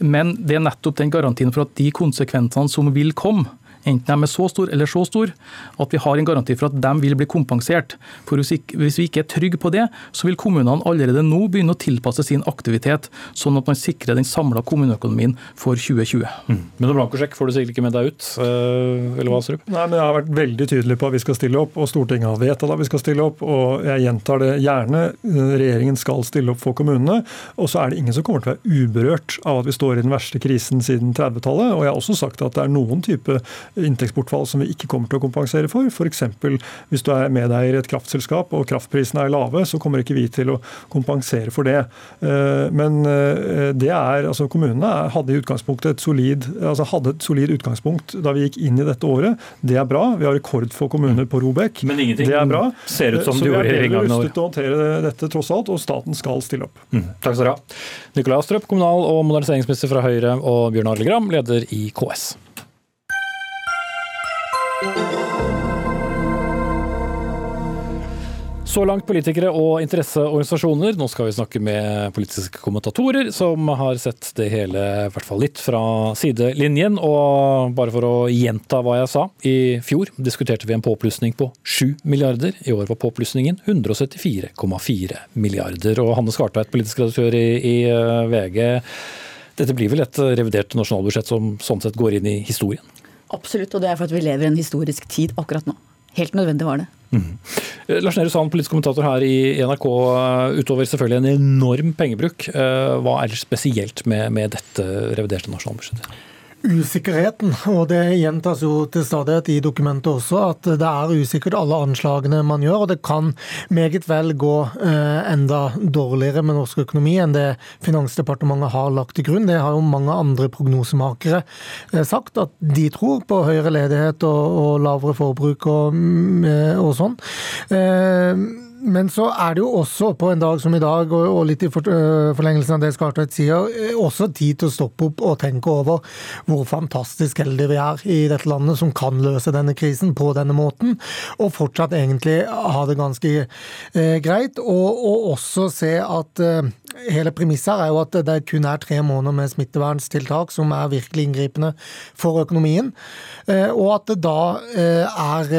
Men det er nettopp den garantien for at de konsekvensene som vil komme, enten de er så store eller så store, at vi har en garanti for at de vil bli kompensert. For Hvis vi ikke er trygge på det, så vil kommunene allerede nå begynne å tilpasse sin aktivitet, sånn at man sikrer den samla kommuneøkonomien for 2020. Mm. Men noen blankosjekk får du sikkert ikke med deg ut, eh, eller hva, Astrup? Nei, men Jeg har vært veldig tydelig på at vi skal stille opp, og Stortinget har vedtatt at vi skal stille opp. og Jeg gjentar det gjerne. Regjeringen skal stille opp for kommunene. Og så er det ingen som kommer til å være uberørt av at vi står i den verste krisen siden 30-tallet. Og jeg har også sagt at det er noen type inntektsbortfall som vi ikke kommer til å kompensere for. F.eks. hvis du er medeier i et kraftselskap og kraftprisene er lave, så kommer ikke vi til å kompensere for det. Eh, men eh, det er, altså kommunene hadde i utgangspunktet et solid, altså hadde et solid utgangspunkt da vi gikk inn i dette året. Det er bra. Vi har rekord for kommuner på Robek. Men ingenting det er bra. ser ut som de gjorde i inngangen Så vi er rustet til å håndtere dette tross alt, og staten skal stille opp. Mm. Takk skal dere ha. Nikolai Astrup, kommunal- og moderniseringsminister fra Høyre, og Bjørn Arild Gram, leder i KS. Så langt politikere og interesseorganisasjoner. Nå skal vi snakke med politiske kommentatorer som har sett det hele i hvert fall litt fra sidelinjen. Og bare for å gjenta hva jeg sa. I fjor diskuterte vi en påplussing på 7 milliarder. I år var påplussingen 174,4 milliarder. Og Hanne Skartveit, politisk redaktør i, i eh, VG. Dette blir vel et revidert nasjonalbudsjett som sånn sett går inn i historien? Absolutt, og det er for at vi lever i en historisk tid akkurat nå. Helt nødvendig var det. Mm. Lars Nehru Sand, politisk kommentator her i NRK. Utover selvfølgelig en enorm pengebruk, eh, hva er det spesielt med, med dette reviderte nasjonalbudsjettet? Usikkerheten. Og det gjentas jo til stadighet i dokumentet også, at det er usikkert alle anslagene man gjør. Og det kan meget vel gå eh, enda dårligere med norsk økonomi enn det Finansdepartementet har lagt til grunn. Det har jo mange andre prognosemakere eh, sagt, at de tror på høyere ledighet og, og lavere forbruk og, mm, eh, og sånn. Men så er det jo også på en dag som i dag, og litt i forlengelsen av det Skartveit sier, også tid til å stoppe opp og tenke over hvor fantastisk heldige vi er i dette landet som kan løse denne krisen på denne måten, og fortsatt egentlig ha det ganske eh, greit. Og, og, også se at eh, hele premisset her er jo at det kun er tre måneder med smittevernstiltak som er virkelig inngripende for økonomien. Og at det da er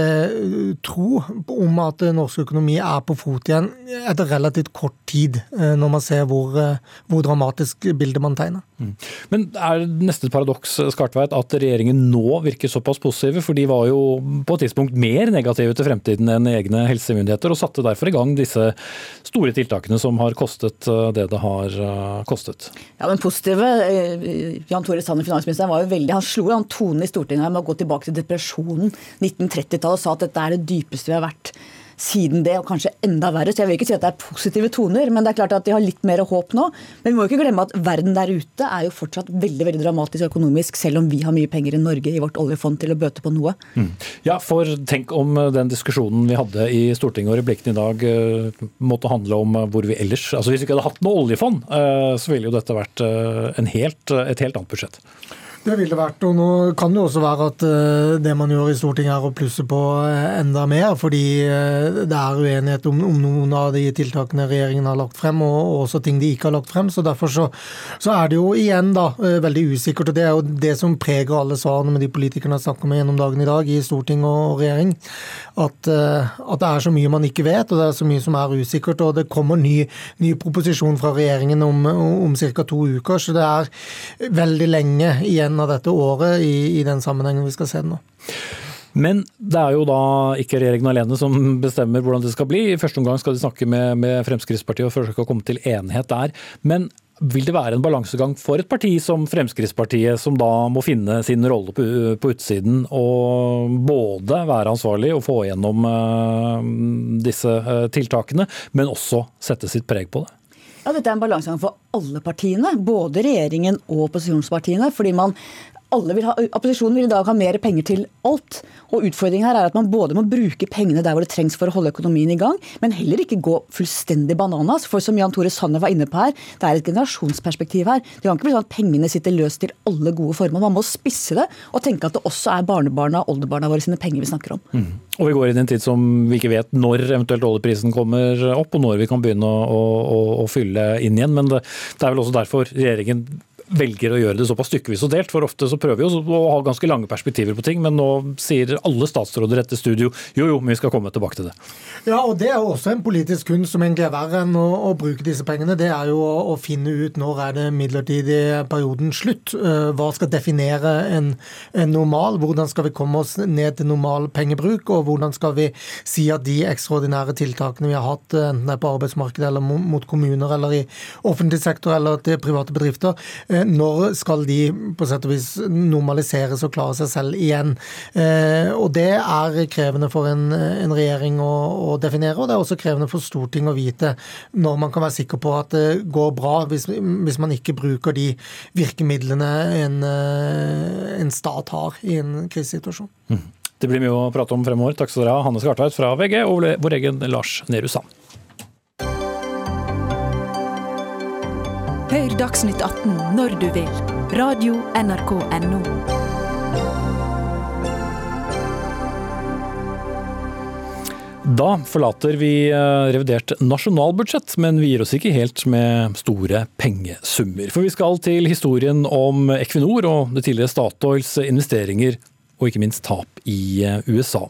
tro om at norsk økonomi er på fot igjen etter relativt kort tid, eh, når man ser hvor, eh, hvor dramatisk bilde man tegner. Mm. Men er neste paradoks Skartveit, at regjeringen nå virker såpass positive? For de var jo på et tidspunkt mer negative til fremtiden enn egne helsemyndigheter, og satte derfor i gang disse store tiltakene som har kostet eh, det det har kostet. Ja, den positive Jan Tore Sanner, finansministeren, var jo veldig, han slo an tonen i Stortinget med å gå tilbake til depresjonen 1930-tallet og sa at dette er det dypeste vi har vært siden det, og kanskje enda verre. Så jeg vil ikke si at det er positive toner, men det er klart at de har litt mer håp nå. Men vi må ikke glemme at verden der ute er jo fortsatt veldig veldig dramatisk økonomisk, selv om vi har mye penger i Norge i vårt oljefond til å bøte på noe. Mm. Ja, for tenk om den diskusjonen vi hadde i Stortinget og replikken i dag eh, måtte handle om hvor vi ellers Altså hvis vi ikke hadde hatt noe oljefond, eh, så ville jo dette vært eh, helt, et helt annet budsjett. Det ville vært. og Nå kan det også være at eh, det man gjør i Stortinget er å plusse på eh, enda mer, fordi eh, det er uenighet om, om noen av de tiltakene regjeringen har lagt frem, og også ting de ikke har lagt frem. så Derfor så, så er det jo igjen da veldig usikkert. og Det er jo det som preger alle svarene med de politikerne jeg snakker med gjennom dagen i dag i storting og regjering. At, at, det er så mye man ikke vet, og det er så mye som er usikkert. og Det kommer ny, ny proposisjon fra regjeringen om, om ca. to uker, så det er veldig lenge igjen av dette året i, i den sammenhengen vi skal se nå. Men det er jo da ikke regjeringen alene som bestemmer hvordan det skal bli. I første omgang skal de snakke med, med Fremskrittspartiet og forsøke å komme til enighet der. Men vil det være en balansegang for et parti som Fremskrittspartiet, som da må finne sin rolle på, på utsiden og både være ansvarlig og få gjennom uh, disse uh, tiltakene, men også sette sitt preg på det? Ja, Dette er en balansegang for alle partiene, både regjeringen og opposisjonspartiene. fordi man alle vil ha, Opposisjonen vil i dag ha mer penger til alt. og Utfordringen her er at man både må bruke pengene der hvor det trengs for å holde økonomien i gang, men heller ikke gå fullstendig bananas. For som Jan Tore Sanner var inne på her, det er et generasjonsperspektiv her. Det kan ikke bli sånn at pengene sitter løst til alle gode formål. Man må spisse det og tenke at det også er barnebarna og oldebarna våre sine penger vi snakker om. Mm. Og vi går inn i en tid som vi ikke vet når eventuelt oljeprisen kommer opp, og når vi kan begynne å, å, å fylle inn igjen. Men det, det er vel også derfor regjeringen velger å gjøre det såpass stykkevis og delt. For ofte så prøver vi å ha ganske lange perspektiver på ting, men nå sier alle statsråder etter studio jo jo, men vi skal komme tilbake til det. Ja, og det er jo også en politisk kunst som egentlig er verre enn å, å, bruke disse pengene. Det er jo å, å finne ut når er det midlertidig perioden slutt. Eh, hva skal definere en, en, normal? Hvordan skal vi komme oss ned til normal pengebruk? Og hvordan skal vi si at de ekstraordinære tiltakene vi har hatt, enten det er på arbeidsmarkedet eller mot kommuner eller i offentlig sektor eller til private bedrifter, eh, Eh, når skal de på sett og vis normaliseres og klare seg selv igjen? Eh, og Det er krevende for en, en regjering å, å, definere, og det er også krevende for Stortinget å vite når man kan være sikker på at det går bra, hvis, hvis man ikke bruker de virkemidlene en, eh, en stat har i en krisesituasjon. Mm. Det blir mye å prate om fremover. Takk skal dere ha, Hanne Skartveit fra VG og vår egen Lars Nehru Sand. Hør Dagsnytt 18 når du vil. Radio NRK Radio.nrk.no. Da forlater vi eh, revidert nasjonalbudsjett, men vi gir oss ikke helt med store pengesummer. For vi skal til historien om Equinor og det tidligere Statoils investeringer og ikke minst tap i eh, USA.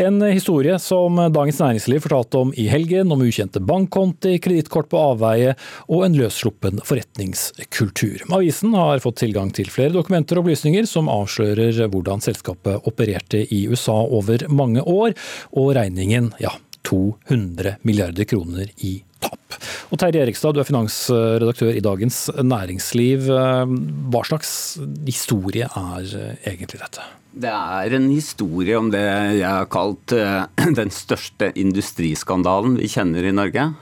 En historie som Dagens Næringsliv fortalte om i helgen, om ukjente bankkonti, kredittkort på avveie og en løssluppen forretningskultur. Avisen har fått tilgang til flere dokumenter og opplysninger som avslører hvordan selskapet opererte i USA over mange år, og regningen, ja, 200 milliarder kroner i tap. Og Terje Erikstad, du er finansredaktør i Dagens Næringsliv. Hva slags historie er egentlig dette? Det er en historie om det jeg har kalt uh, (clears throat) den største industriskandalen vi kjenner i Norge.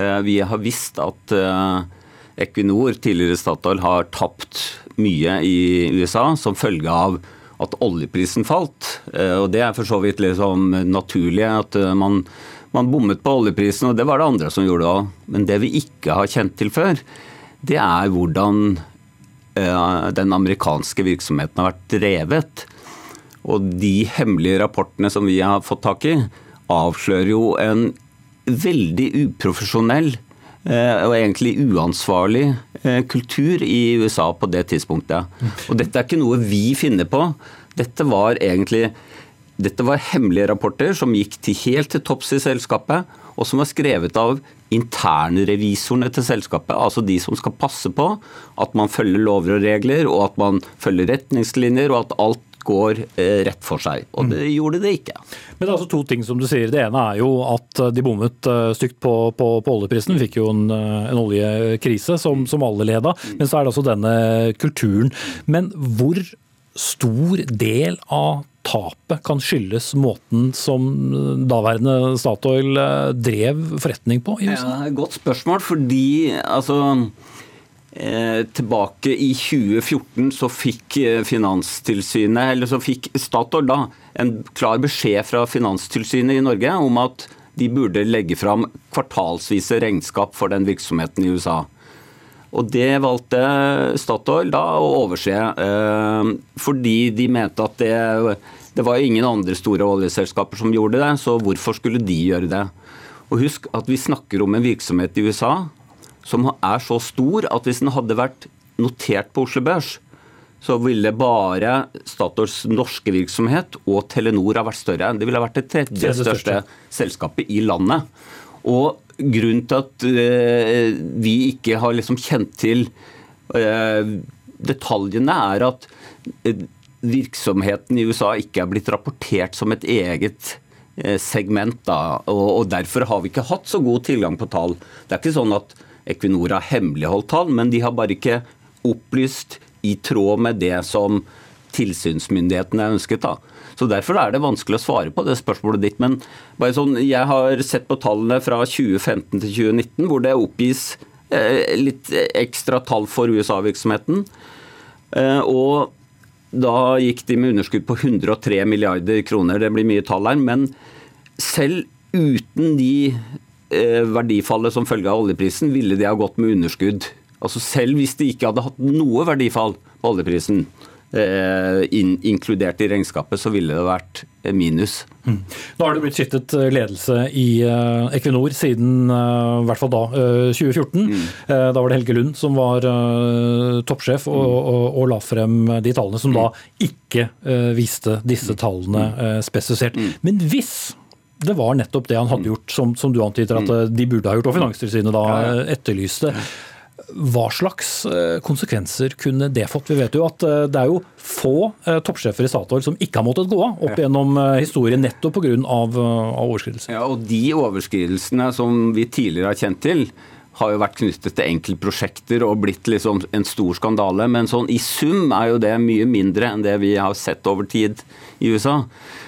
Uh, vi har visst at uh, Equinor, tidligere Statoil, har tapt mye i USA som følge av at oljeprisen falt. Og Det er for så vidt liksom naturlig at man, man bommet på oljeprisen, og det var det andre som gjorde òg. Men det vi ikke har kjent til før, det er hvordan den amerikanske virksomheten har vært drevet. Og de hemmelige rapportene som vi har fått tak i, avslører jo en veldig uprofesjonell eh, og egentlig uansvarlig eh, kultur i USA på det tidspunktet. Og dette er ikke noe vi finner på. Dette var egentlig dette var hemmelige rapporter som gikk til helt til topps i selskapet, og som var skrevet av internrevisorene til selskapet, altså de som skal passe på at man følger lover og regler, og at man følger retningslinjer, og at alt går eh, rett for seg. Og det mm. gjorde det ikke. Men det er altså to ting som du sier. Det ene er jo at de bommet eh, stygt på, på, på oljeprisen. Fikk jo en, eh, en oljekrise som, som, alle leda. Men så er det altså denne kulturen. Men hvor stor del av tapet kan skyldes måten som daværende Statoil drev forretning på i USA? Ja, godt spørsmål, fordi altså Eh, tilbake i 2014 så fikk eh, Finanstilsynet, eller så fikk Statoil da, en klar beskjed fra Finanstilsynet i Norge om at de burde legge fram kvartalsvise regnskap for den virksomheten i USA. Og Det valgte Statoil da å overse, eh, fordi de mente at det, det var ingen andre store oljeselskaper som gjorde det, så hvorfor skulle de gjøre det? Og Husk at vi snakker om en virksomhet i USA som er så stor at hvis den hadde vært notert på Oslo Børs, så ville bare Statoils norske virksomhet og Telenor ha vært større. Det ville ha vært det tredje største selskapet i landet. Og grunnen til at uh, vi ikke har liksom kjent til uh, detaljene, er at uh, virksomheten i USA ikke er blitt rapportert som et eget segment. Da, og, og Derfor har vi ikke hatt så god tilgang på tall. Det er ikke sånn at Equinor har hemmeligholdt tall, men de har bare ikke opplyst i tråd med det som tilsynsmyndighetene ønsket. da. Så Derfor er det vanskelig å svare på det spørsmålet ditt. Men bare sånn, jeg har sett på tallene fra 2015 til 2019, hvor det oppgis eh, litt ekstra tall for USA-virksomheten. Eh, og da gikk de med underskudd på 103 milliarder kroner. Det blir mye tall her. Men selv uten de verdifallet som følge av oljeprisen, ville de ha gått med underskudd. Altså Selv hvis de ikke hadde hatt noe verdifall på oljeprisen, eh, in, inkludert i regnskapet, så ville det vært minus. Mm. Nå har det blitt skiftet eh, ledelse i Equinor siden uh, hvert fall da, uh, 2014. Mm. da var det Helge Lund som var toppsjef og, mm. og, og, la frem de tallene som mm. da ikke viste disse tallene spesifisert. Mm. Men hvis det var nettopp det han hadde mm. gjort, som, som du antyder at mm. eh, de burde ha gjort, og Finanstilsynet da eh, etterlyste. Hva slags eh, konsekvenser kunne det fått? Vi vet jo at det er jo få toppsjefer i Statoil som ikke har måttet gå av opp gjennom historien nettopp pga. overskridelser. Ja, og De overskridelsene som vi tidligere har kjent til, har jo vært knyttet til enkeltprosjekter og blitt liksom en stor skandale. Men sånn i sum er jo det mye mindre enn det vi har sett over tid i USA.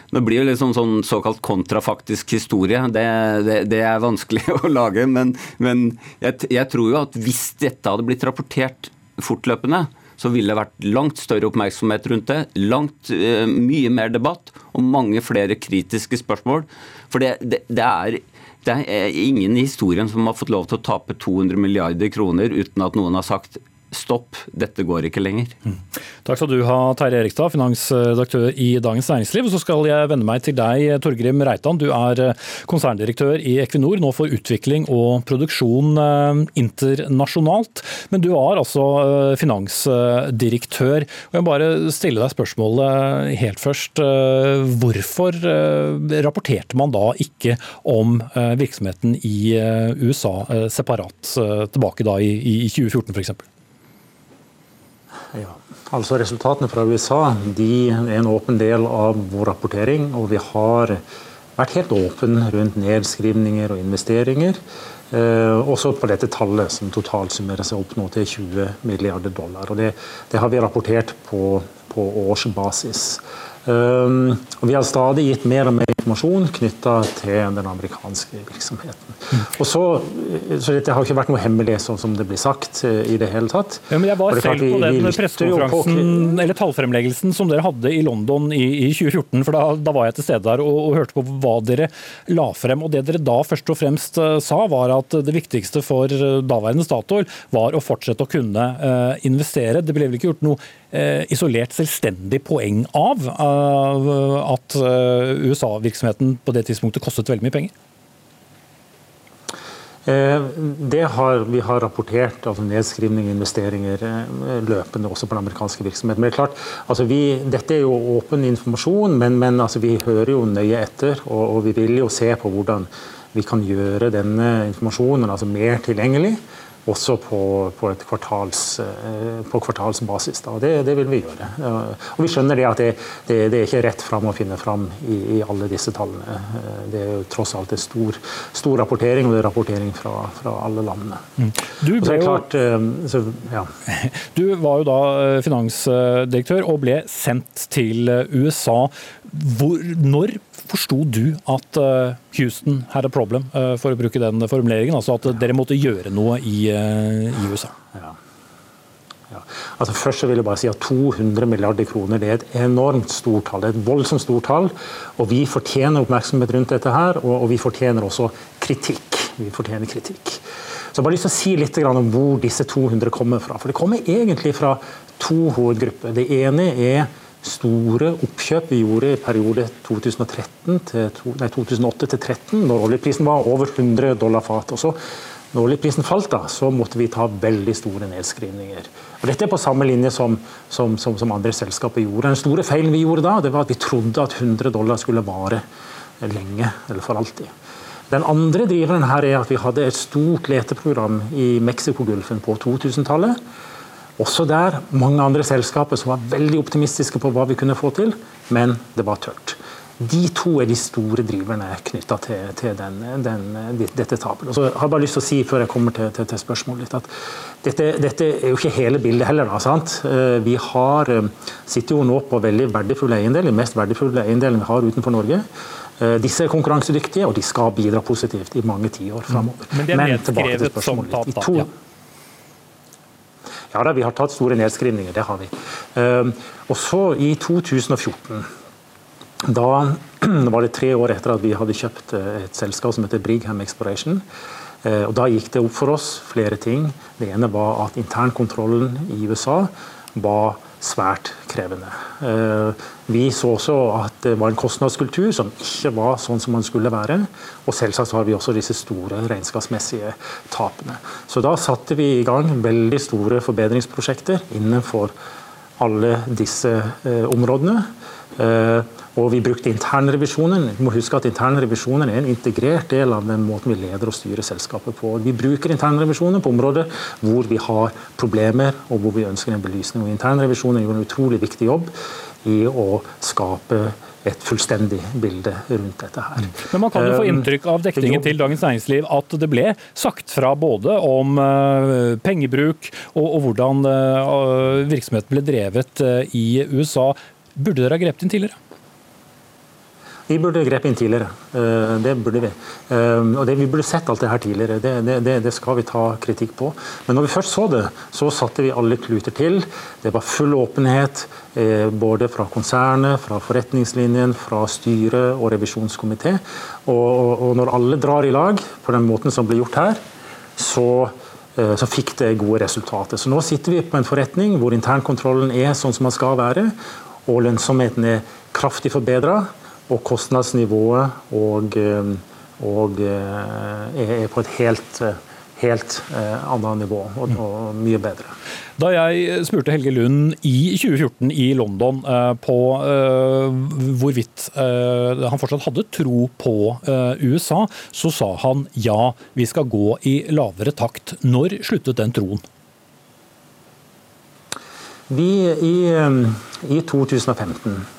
Det blir jo litt sånn, sånn såkalt kontrafaktisk historie. Det, det, det, er vanskelig (laughs) å lage. Men, men jeg, jeg, tror jo at hvis dette hadde blitt rapportert fortløpende, så ville det vært langt større oppmerksomhet rundt det. Langt uh, mye mer debatt og mange flere kritiske spørsmål. For det, det er det er ingen i historien som har fått lov til å tape 200 milliarder kroner uten at noen har sagt stopp, dette går ikke lenger. Mm. Takk skal du ha, Terje Erikstad, finansredaktør i Dagens Næringsliv. Og så skal jeg vende meg til deg, Torgrim Reitan. Du er eh, konserndirektør i Equinor, nå for utvikling og produksjon eh, internasjonalt. Men du var altså eh, finansdirektør. Og jeg bare stille deg spørsmålet helt først. Hvorfor rapporterte man da ikke om virksomheten i USA separat tilbake da i 2014 f.eks.? Ja. Altså Resultatene fra USA de er en åpen del av vår rapportering. og Vi har vært helt åpne rundt nedskrivninger og investeringer. Eh, også på dette tallet, som totalt summerer seg opp nå til 20 milliarder dollar. og Det, det har vi rapportert på, på årsbasis. Um, og vi har stadig gitt mer og mer informasjon knytta til den amerikanske virksomheten. Mm. Og så, så Det har ikke vært noe hemmelig, sånn som det blir sagt eh, i det hele tatt. Ja, men Jeg var selv på den pressekonferansen eller tallfremleggelsen som dere hadde i London i, i 2014. for da, da, var jeg til stede der og, og, hørte på hva dere la frem. og Det dere da først og fremst uh, sa, var at det viktigste for uh, daværende Statoil var å fortsette å kunne uh, investere. Det ble vel ikke gjort noe isolert selvstendig poeng av at USA-virksomheten på det tidspunktet kostet veldig mye penger? Eh, det har vi har rapportert, altså nedskrivning og investeringer eh, løpende også på den amerikanske virksomheten. Men det er klart, altså vi, Dette er jo åpen informasjon, men, men altså vi hører jo nøye etter. Og, og, vi vil jo se på hvordan vi kan gjøre denne informasjonen altså mer tilgjengelig. Også på, på, kvartals, eh, på kvartalsbasis. Da. Det, det, vil vi gjøre. Og vi skjønner det at det, det, det er ikke rett fram å finne fram i, i, alle disse tallene. Eh, det er jo tross alt en stor, stor rapportering, og det er rapportering fra, fra alle landene. Mm. Du, klart, eh, så, ja. (laughs) du, var jo da finansdirektør og ble sendt til USA. Hvor, når forsto du at Houston had a problem, for å bruke den formuleringen? Altså at dere måtte gjøre noe i Eh, i USA. Ja. Ja. Altså først vil jeg bare si at 200 milliarder kroner det er et enormt stort tall. Det er et voldsomt stort tall. og Vi fortjener oppmerksomhet rundt dette her, og, og vi fortjener også kritikk. Vi fortjener kritikk. Så jeg har bare lyst til å si litt om hvor disse 200 kommer fra. For Det kommer egentlig fra to hovedgrupper. Det ene er store oppkjøp vi gjorde i periode 2013 til, nei, 2008 til 2013, når oljeprisen var over 100 dollar fat. Og så når oljeprisen falt, da, så måtte vi ta veldig store nedskrivninger. Og dette er på samme linje som, som, som, som andre selskaper gjorde. Den store feilen vi gjorde da, det var at vi trodde at 100 dollar skulle vare lenge, eller for alltid. Den andre driveren her er at vi hadde et stort leteprogram i Mexicogolfen på 2000-tallet. Også der mange andre selskaper som var veldig optimistiske på hva vi kunne få til, men det var tørt. De to er de store driverne knytta til, til den, den, dette tapet. Så jeg har bare lyst til å si før jeg kommer til, til, til spørsmålet litt, at dette, dette, er jo ikke hele bildet heller. Da, sant? Eh, vi har, eh, sitter jo nå på veldig verdifulle eiendeler, mest verdifulle eiendeler vi har utenfor Norge. Eh, disse er konkurransedyktige, og de skal bidra positivt i mange tiår framover. Men det er nedskrevet som tap, da? Ja. da, vi har tatt store nedskrivninger, det har vi. Og så i 2014 da (clears throat) var det tre år etter at vi hadde kjøpt eh, et selskap som heter Brigham Exploration. Eh, og Da gikk det opp for oss flere ting. Det ene var at internkontrollen i USA var svært krevende. Eh, vi så også at det var en kostnadskultur som ikke var sånn som man skulle være. Og selvsagt har vi også disse store regnskapsmessige tapene. Så da satte vi i gang veldig store forbedringsprosjekter innenfor alle disse områdene. Og vi brukte internrevisjonen. Vi må huske at Internrevisjonen er en integrert del av den måten vi leder og styrer selskapet på. Vi bruker internrevisjonen på områder hvor vi har problemer og hvor vi ønsker en belysning. Og Internrevisjonen gjorde en utrolig viktig jobb i å skape et fullstendig bilde rundt dette her. Men Man kan jo få um, inntrykk av dekningen til Dagens Næringsliv at det ble sagt fra både om uh, pengebruk og, og hvordan uh, virksomheten ble drevet i USA. Burde dere ha grepet inn tidligere? Vi burde grepet inn tidligere. Eh, det burde vi. Eh, og det, Vi burde sett alt det her tidligere. Det, det, det, skal vi ta kritikk på. Men når vi først så det, så satte vi alle kluter til. Det var full åpenhet eh, både fra konsernet, fra forretningslinjen, fra styret og revisjonskomité. Og, og når alle drar i lag på den måten som ble gjort her, så så fikk det gode resultater. Så Nå sitter vi på en forretning hvor internkontrollen er sånn som den skal være, og lønnsomheten er kraftig forbedra og kostnadsnivået og, eh, og eh, er på et helt, helt eh, annet nivå og, og, mye bedre. Da jeg spurte Helge Lund i 2014 i London på hvorvidt han fortsatt hadde tro på USA, så sa han ja, vi skal gå i lavere takt. Når sluttet den troen? Vi i, i 2015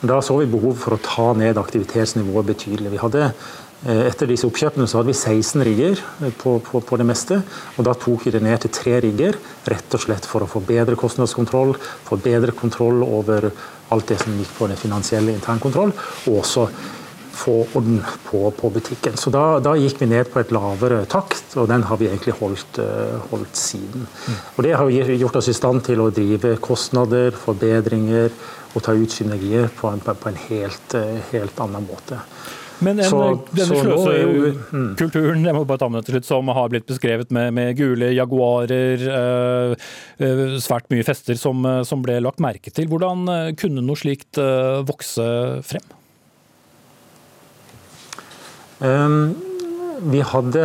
da så vi behov for å ta ned aktivitetsnivået betydelig. Vi hadde eh, etter disse oppkjøpene så hadde vi 16 rigger eh, på, på, på, det meste. og Da tok vi det ned til tre rigger, rett og slett for å få bedre kostnadskontroll, få bedre kontroll over alt det som gikk på den finansielle internkontroll, og også få orden på, på butikken. Så da, da, gikk vi ned på et lavere takt, og den har vi egentlig holdt, uh, holdt siden. Mm. Og Det har gjort oss i stand til å drive kostnader, forbedringer, og ta ut synergier på en, på en helt, eh, helt, annen måte. Men en, så, denne sløsekulturen jeg må bare ta med til slutt, som har blitt beskrevet med, med gule jaguarer, øh, svært mye fester som, som, ble lagt merke til. Hvordan kunne noe slikt øh, vokse frem? Um, vi hadde,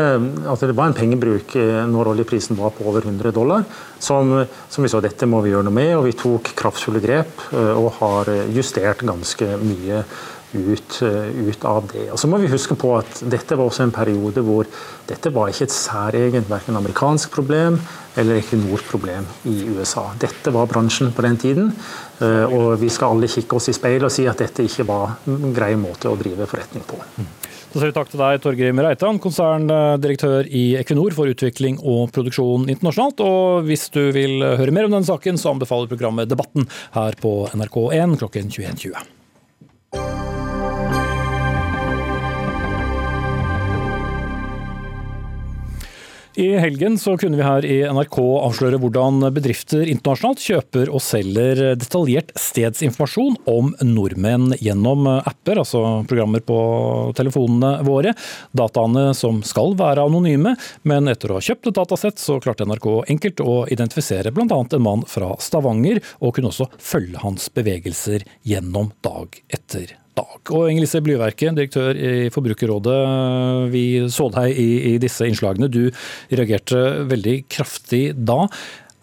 altså det var en pengebruk eh, når oljeprisen var på over 100 dollar. Som, som, vi så dette må vi gjøre noe med, og vi tok kraftfulle grep eh, og har justert ganske mye ut, ut, av det. Og så må vi huske på at Dette var også en periode hvor dette var ikke et særegent verken amerikansk problem eller Equinor-problem i USA. Dette var bransjen på den tiden, og vi skal alle kikke oss i speilet og si at dette ikke var en grei måte å drive forretning på. Så sier vi takk til deg, Torgrim Reitan, konserndirektør i Equinor for utvikling og produksjon internasjonalt. Og hvis du vil høre mer om denne saken, så anbefaler programmet Debatten her på NRK1 klokken 21.20. I helgen så kunne vi her i NRK avsløre hvordan bedrifter internasjonalt kjøper og selger detaljert stedsinformasjon om nordmenn gjennom apper, altså programmer på telefonene våre. Dataene som skal være anonyme, men etter å ha kjøpt et datasett, så klarte NRK enkelt å identifisere bl.a. en mann fra Stavanger, og kunne også følge hans bevegelser gjennom dag etter dag. Og Inger Lise Blyverket, direktør i Forbrukerrådet, vi så deg i, i disse innslagene. Du reagerte veldig kraftig da.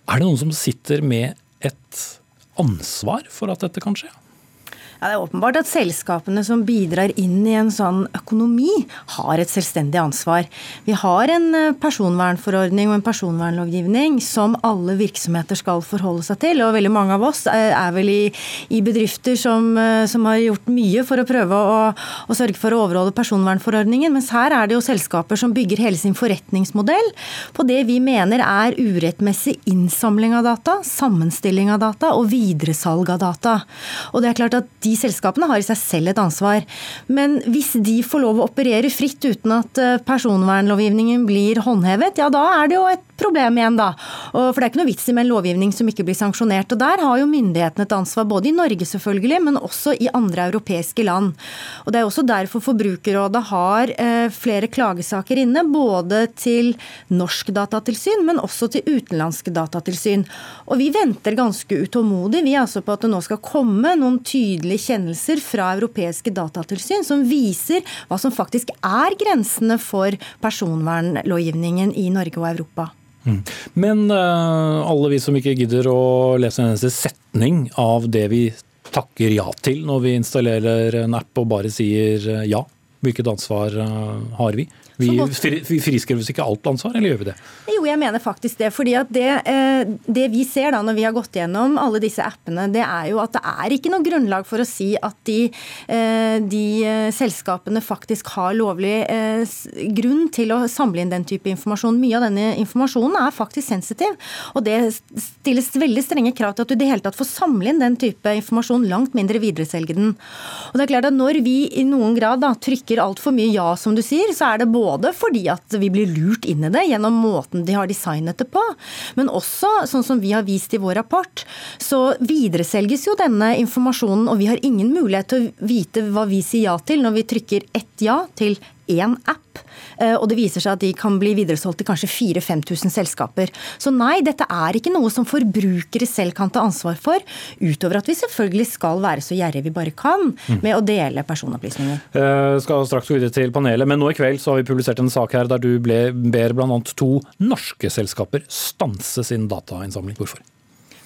Er det noen som sitter med et ansvar for at dette kan skje? Ja, det er åpenbart at selskapene som bidrar inn i en sånn økonomi, har et selvstendig ansvar. Vi har en eh, personvernforordning og en personvernlovgivning som alle virksomheter skal forholde seg til. Og veldig mange av oss eh, er vel i, i bedrifter som, eh, som, har gjort mye for å prøve å, å, sørge for å overholde personvernforordningen. Mens her er det jo selskaper som bygger hele sin forretningsmodell på det vi mener er urettmessig innsamling av data, sammenstilling av data og videresalg av data. Og det er klart at de selskapene har i seg selv et ansvar. Men hvis de får lov å operere fritt uten at eh, personvernlovgivningen blir håndhevet, ja da er det jo et problem igjen, da. For det er ikke noe vits i med en lovgivning som ikke blir sanksjonert. Og der har jo myndighetene et ansvar, både i Norge selvfølgelig, men også i andre europeiske land. Og det er også derfor Forbrukerrådet har eh, flere klagesaker inne, både til norsk datatilsyn, men også til utenlandske datatilsyn. Og vi venter ganske utålmodig vi altså på at det nå skal komme noen tydelige kjennelser fra europeiske datatilsyn som viser hva som faktisk er grensene for personvernlovgivningen i Norge og Europa. Men uh, alle vi som ikke gidder å lese en eneste setning av det vi takker ja til når vi installerer en app og bare sier uh, ja, hvilket ansvar uh, har vi? Vi, vi friskriver oss ikke alt ansvar, eller gjør vi det? Jo, jeg mener faktisk det. fordi at det, eh, det, vi ser da når vi har gått gjennom alle disse appene, det er jo at det er ikke noe grunnlag for å si at de, eh, de eh, selskapene faktisk har lovlig grunn til å samle inn den type informasjon. Mye av denne informasjonen er faktisk sensitiv. Og det stilles veldig strenge krav til at du i det hele tatt får samle inn den type informasjon, langt mindre videreselge den. Og det er klart at Når vi i noen grad da, trykker altfor mye ja, som du sier, så er det både fordi at vi blir lurt inn i det gjennom måten de har designet det på, men også, sånn som vi har vist i vår rapport, så videreselges jo denne informasjonen, og vi har ingen mulighet til å vite hva vi sier ja til når vi trykker ett ja til én app. Eh, og det viser seg at de kan bli videresolgt til kanskje 4000-5000 selskaper. Så nei, dette er ikke noe som forbrukere selv kan ta ansvar for, utover at vi selvfølgelig skal være så gjerrige vi bare kan med å dele personopplysninger. Jeg eh, skal straks gå videre til panelet, men nå i kveld så har vi publisert en sak her der du ble, ber bl.a. to norske selskaper stanse sin datainnsamling. Hvorfor?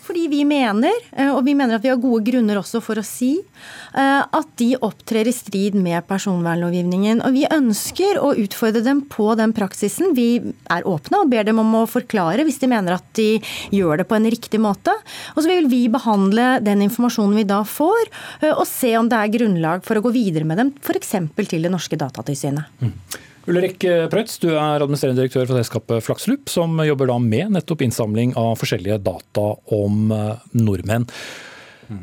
Fordi vi mener, eh, og vi mener at vi har gode grunner også for å si, eh, at de opptrer i strid med personvernlovgivningen. Og vi ønsker å utfordre dem på den praksisen. Vi er åpne og ber dem om å forklare hvis de mener at de gjør det på en riktig måte. Og så vil vi behandle den informasjonen vi da får, eh, og se om det er grunnlag for å gå videre med dem, f.eks. til det norske datatilsynet. Mm. Ulrik Preutz, du er administrerende direktør for selskapet Flaksloop, som jobber da med nettopp innsamling av forskjellige data om eh, nordmenn.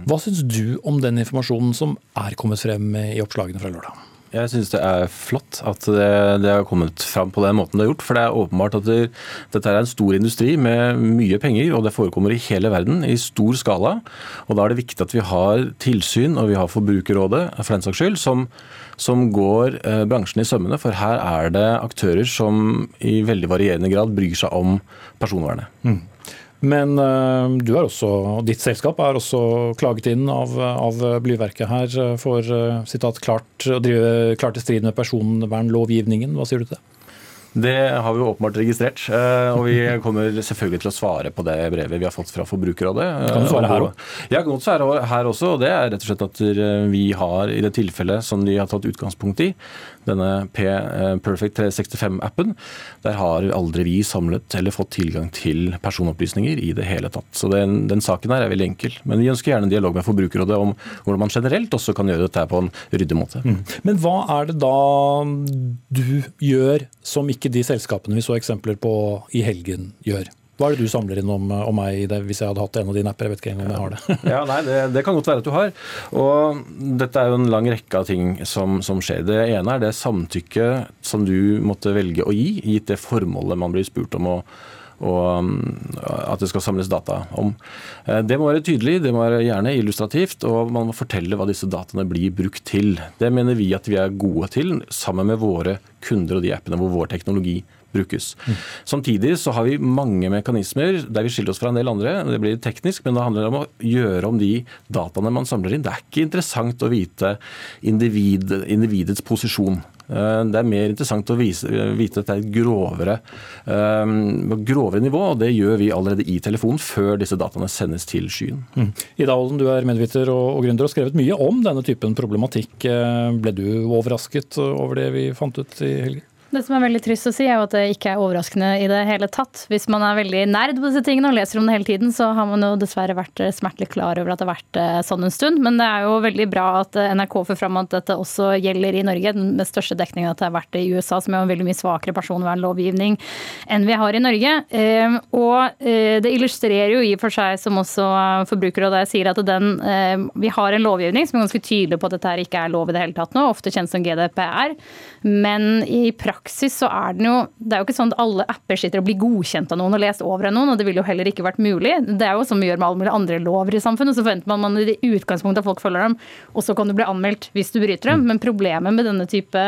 Hva syns du om den informasjonen som er kommet frem i oppslagene fra lørdag? Jeg syns det er flott at det, det, har kommet fram på den måten det har gjort. For det er åpenbart at det, dette er en stor industri med mye penger, og det forekommer i hele verden i stor skala. Og da er det viktig at vi har tilsyn, og vi har Forbrukerrådet for den saks skyld, som som går eh, bransjen i sømmene. For her er det aktører som i veldig varierende grad bryr seg om personvernet. Mm. Men uh, du er også, ditt selskap er også klaget inn av, av Blyverket her for uh, sitat, klart, å drive klart i strid med personvernlovgivningen. Hva sier du til det? Det har vi åpenbart registrert. eh, Og vi kommer selvfølgelig til å svare på det brevet vi har fått fra Forbrukerrådet. Kan du svare her også? Ja, kan godt svare her også. Og det er rett og slett at eh, vi har, i det tilfellet som de har tatt utgangspunkt i, denne P eh, Perfect 365-appen, der har aldri vi samlet eller fått tilgang til personopplysninger i det hele tatt. Så den, den saken her er veldig enkel. Men vi ønsker gjerne en dialog med Forbrukerrådet om hvordan man generelt også kan gjøre dette på en ryddig måte. Mm. Men hva er det da du gjør som ikke de selskapene vi så eksempler på i helgen gjør? Hva er det du samler inn om, om meg det, hvis jeg hadde hatt en av dine apper? Jeg vet ikke engang om jeg har det. ja, nei, det, det, kan godt være at du har. Og dette er jo en lang rekke av ting som, som skjer. Det ene er det samtykket som du måtte velge å gi, gitt det formålet man blir spurt om å og at det skal samles data om. Eh, det må være tydelig, det må være gjerne illustrativt, og man må fortelle hva disse dataene blir brukt til. Det mener vi at vi er gode til, sammen med våre kunder og de appene hvor vår teknologi brukes. Mm. Samtidig så har vi mange mekanismer der vi skiller oss fra en del andre. Det blir teknisk, men det handler om å gjøre om de dataene man samler inn. Det er ikke interessant å vite individ, individets posisjon. Eh, det er mer interessant å vite at det er et grovere, uh, grovere nivå, og det gjør vi allerede i telefonen før disse dataene sendes til skyen. Mm. Ida Olden, du er medviter og, og gründer og skrevet mye om denne typen problematikk. Eh, ble du overrasket over det vi fant ut i helgen? Det som er veldig trist å si, er jo at det ikke er overraskende i det hele tatt. Hvis man er veldig nerd på disse tingene og leser om det hele tiden, så har man jo dessverre vært eh, smertelig klar over at det har vært eh, sånn en stund. Men det er jo veldig bra at eh, NRK får fram at dette også gjelder i Norge. Den største dekningen at det har vært i USA, som er en veldig mye svakere personvernlovgivning enn vi har i Norge. Og det illustrerer jo i og for seg, som også Forbrukerrådet sier, at den, vi har en lovgivning som er ganske tydelig på at dette her ikke er lov i det hele tatt nå, ofte kjent som GDPR. Men i praksis praksis så er den jo Det er jo ikke sånn at alle apper sitter og blir godkjent av noen og lest over av noen, og det ville jo heller ikke vært mulig. Det er jo som vi gjør med alle mulige andre lover i samfunnet. Så forventer man, man i utgangspunktet at folk følger dem, og så kan du bli anmeldt hvis du bryter dem. Men problemet med denne type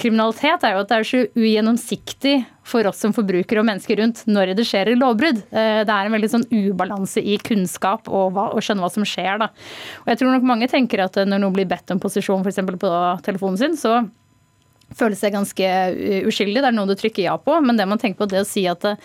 kriminalitet er jo at det er så ugjennomsiktig for oss som forbrukere og mennesker rundt når det skjer lovbrudd. Eh, det er en veldig sånn ubalanse i kunnskap og, hva, og skjønne hva som skjer. Da. Og jeg tror nok mange tenker at når noen blir bedt om posisjon f.eks. på telefonen sin, så føle seg ganske uskyldig. Det er noe du trykker ja på. Men det man tenker på, det å si at eh,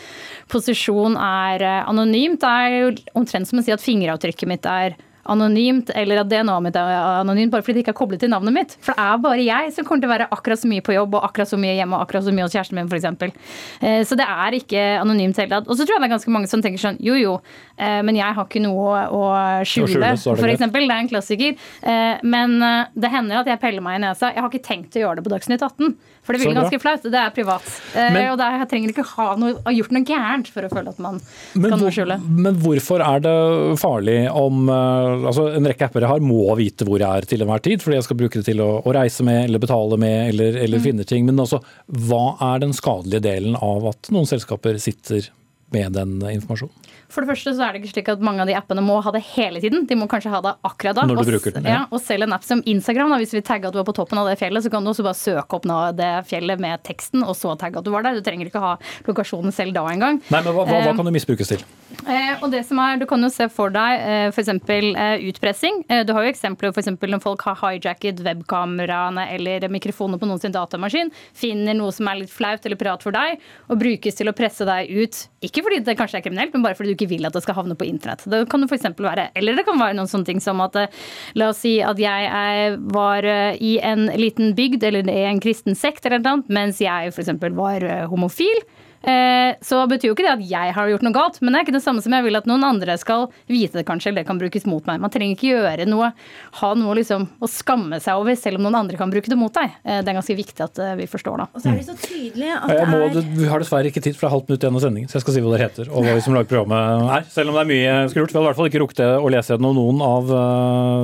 posisjon er eh, anonymt, det er jo omtrent som å si at fingeravtrykket mitt er anonymt, eller at DNA-et mitt er anonymt bare fordi det ikke er koblet til navnet mitt. For det er bare jeg som kommer til å være akkurat så mye på jobb og akkurat så mye hjemme og akkurat så mye hos kjæresten min, f.eks. Eh, så det er ikke anonymt hele tatt. Og så tror jeg det er ganske mange som tenker sånn jo jo, eh, men jeg har ikke noe å skjule, f.eks. Det er en klassiker. Eh, men det hender at jeg peller meg i nesa. Jeg har ikke tenkt å gjøre det på Dagsnytt 18. For det blir ganske flaut. Det er privat. Men, og der, jeg trenger ikke ha, noe, ha gjort noe gærent for å føle at man skal noe skjule. Men hvorfor er det farlig om altså En rekke apper jeg har, må vite hvor jeg er til enhver tid, fordi jeg skal bruke det til å, å reise med eller betale med eller, eller mm. finne ting. Men også, hva er den skadelige delen av at noen selskaper sitter med den informasjonen? For det første så er det ikke slik at mange av de appene må ha det hele tiden. De må kanskje ha det akkurat da. Når du og, bruker den, ja. ja. Og selv en app som Instagram, da, hvis vi tagger at du er på toppen av det fjellet, så kan du også bare søke opp det fjellet med teksten, og så tagge at du var der. Du trenger ikke ha lokasjonen selv da engang. Nei, men hva, hva, hva eh, kan det misbrukes til? Eh, og det som er, Du kan jo se for deg eh, f.eks. Eh, utpressing. Eh, du har jo eksempler eksempel når folk har hijacket webkameraene eller mikrofoner på noen sin datamaskin, finner noe som er litt flaut eller prat for deg, og brukes til å presse deg ut. Ikke fordi det kanskje er kriminelt, men bare fordi du ikke vil at det skal havne på internett. Det kan for være, Eller det kan være noen sånne ting som at eh, la oss si at jeg er, var eh, i en liten bygd eller i en kristen sekt eller noe, mens jeg f.eks. var eh, homofil. Eh, så betyr jo ikke det at jeg har gjort noe galt, men det er ikke det samme som jeg vil at noen andre skal vite det, kanskje, eller det kan brukes mot meg. Man trenger ikke gjøre noe, ha noe liksom å skamme seg over, selv om noen andre kan bruke det mot deg. Eh, det er ganske viktig at eh, vi forstår da. Og så er det så tydelig at det er Vi har dessverre ikke tid, for det er halvt minutt igjen av sendingen, så jeg skal si hva dere heter og hva vi som lager programmet er. Selv om det er mye skulle gjort. Vi hadde i hvert fall ikke rukket å lese gjennom noen av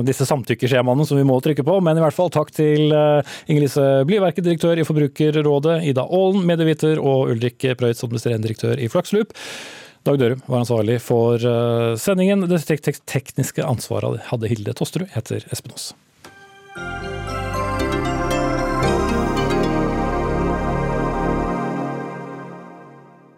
disse samtykkeskjemaene som vi må trykke på, men i hvert fall takk til Inger Lise Blyverket, direktør i Forbrukerrådet, Ida Aalen, medieviter, og Ulrik Prøy Preutz, administrerende direktør i Flaksloop. Dag Dørum var ansvarlig for eh, sendingen. Det tekniske ansvaret hadde Hilde Tosterud. Jeg heter Espen Aas.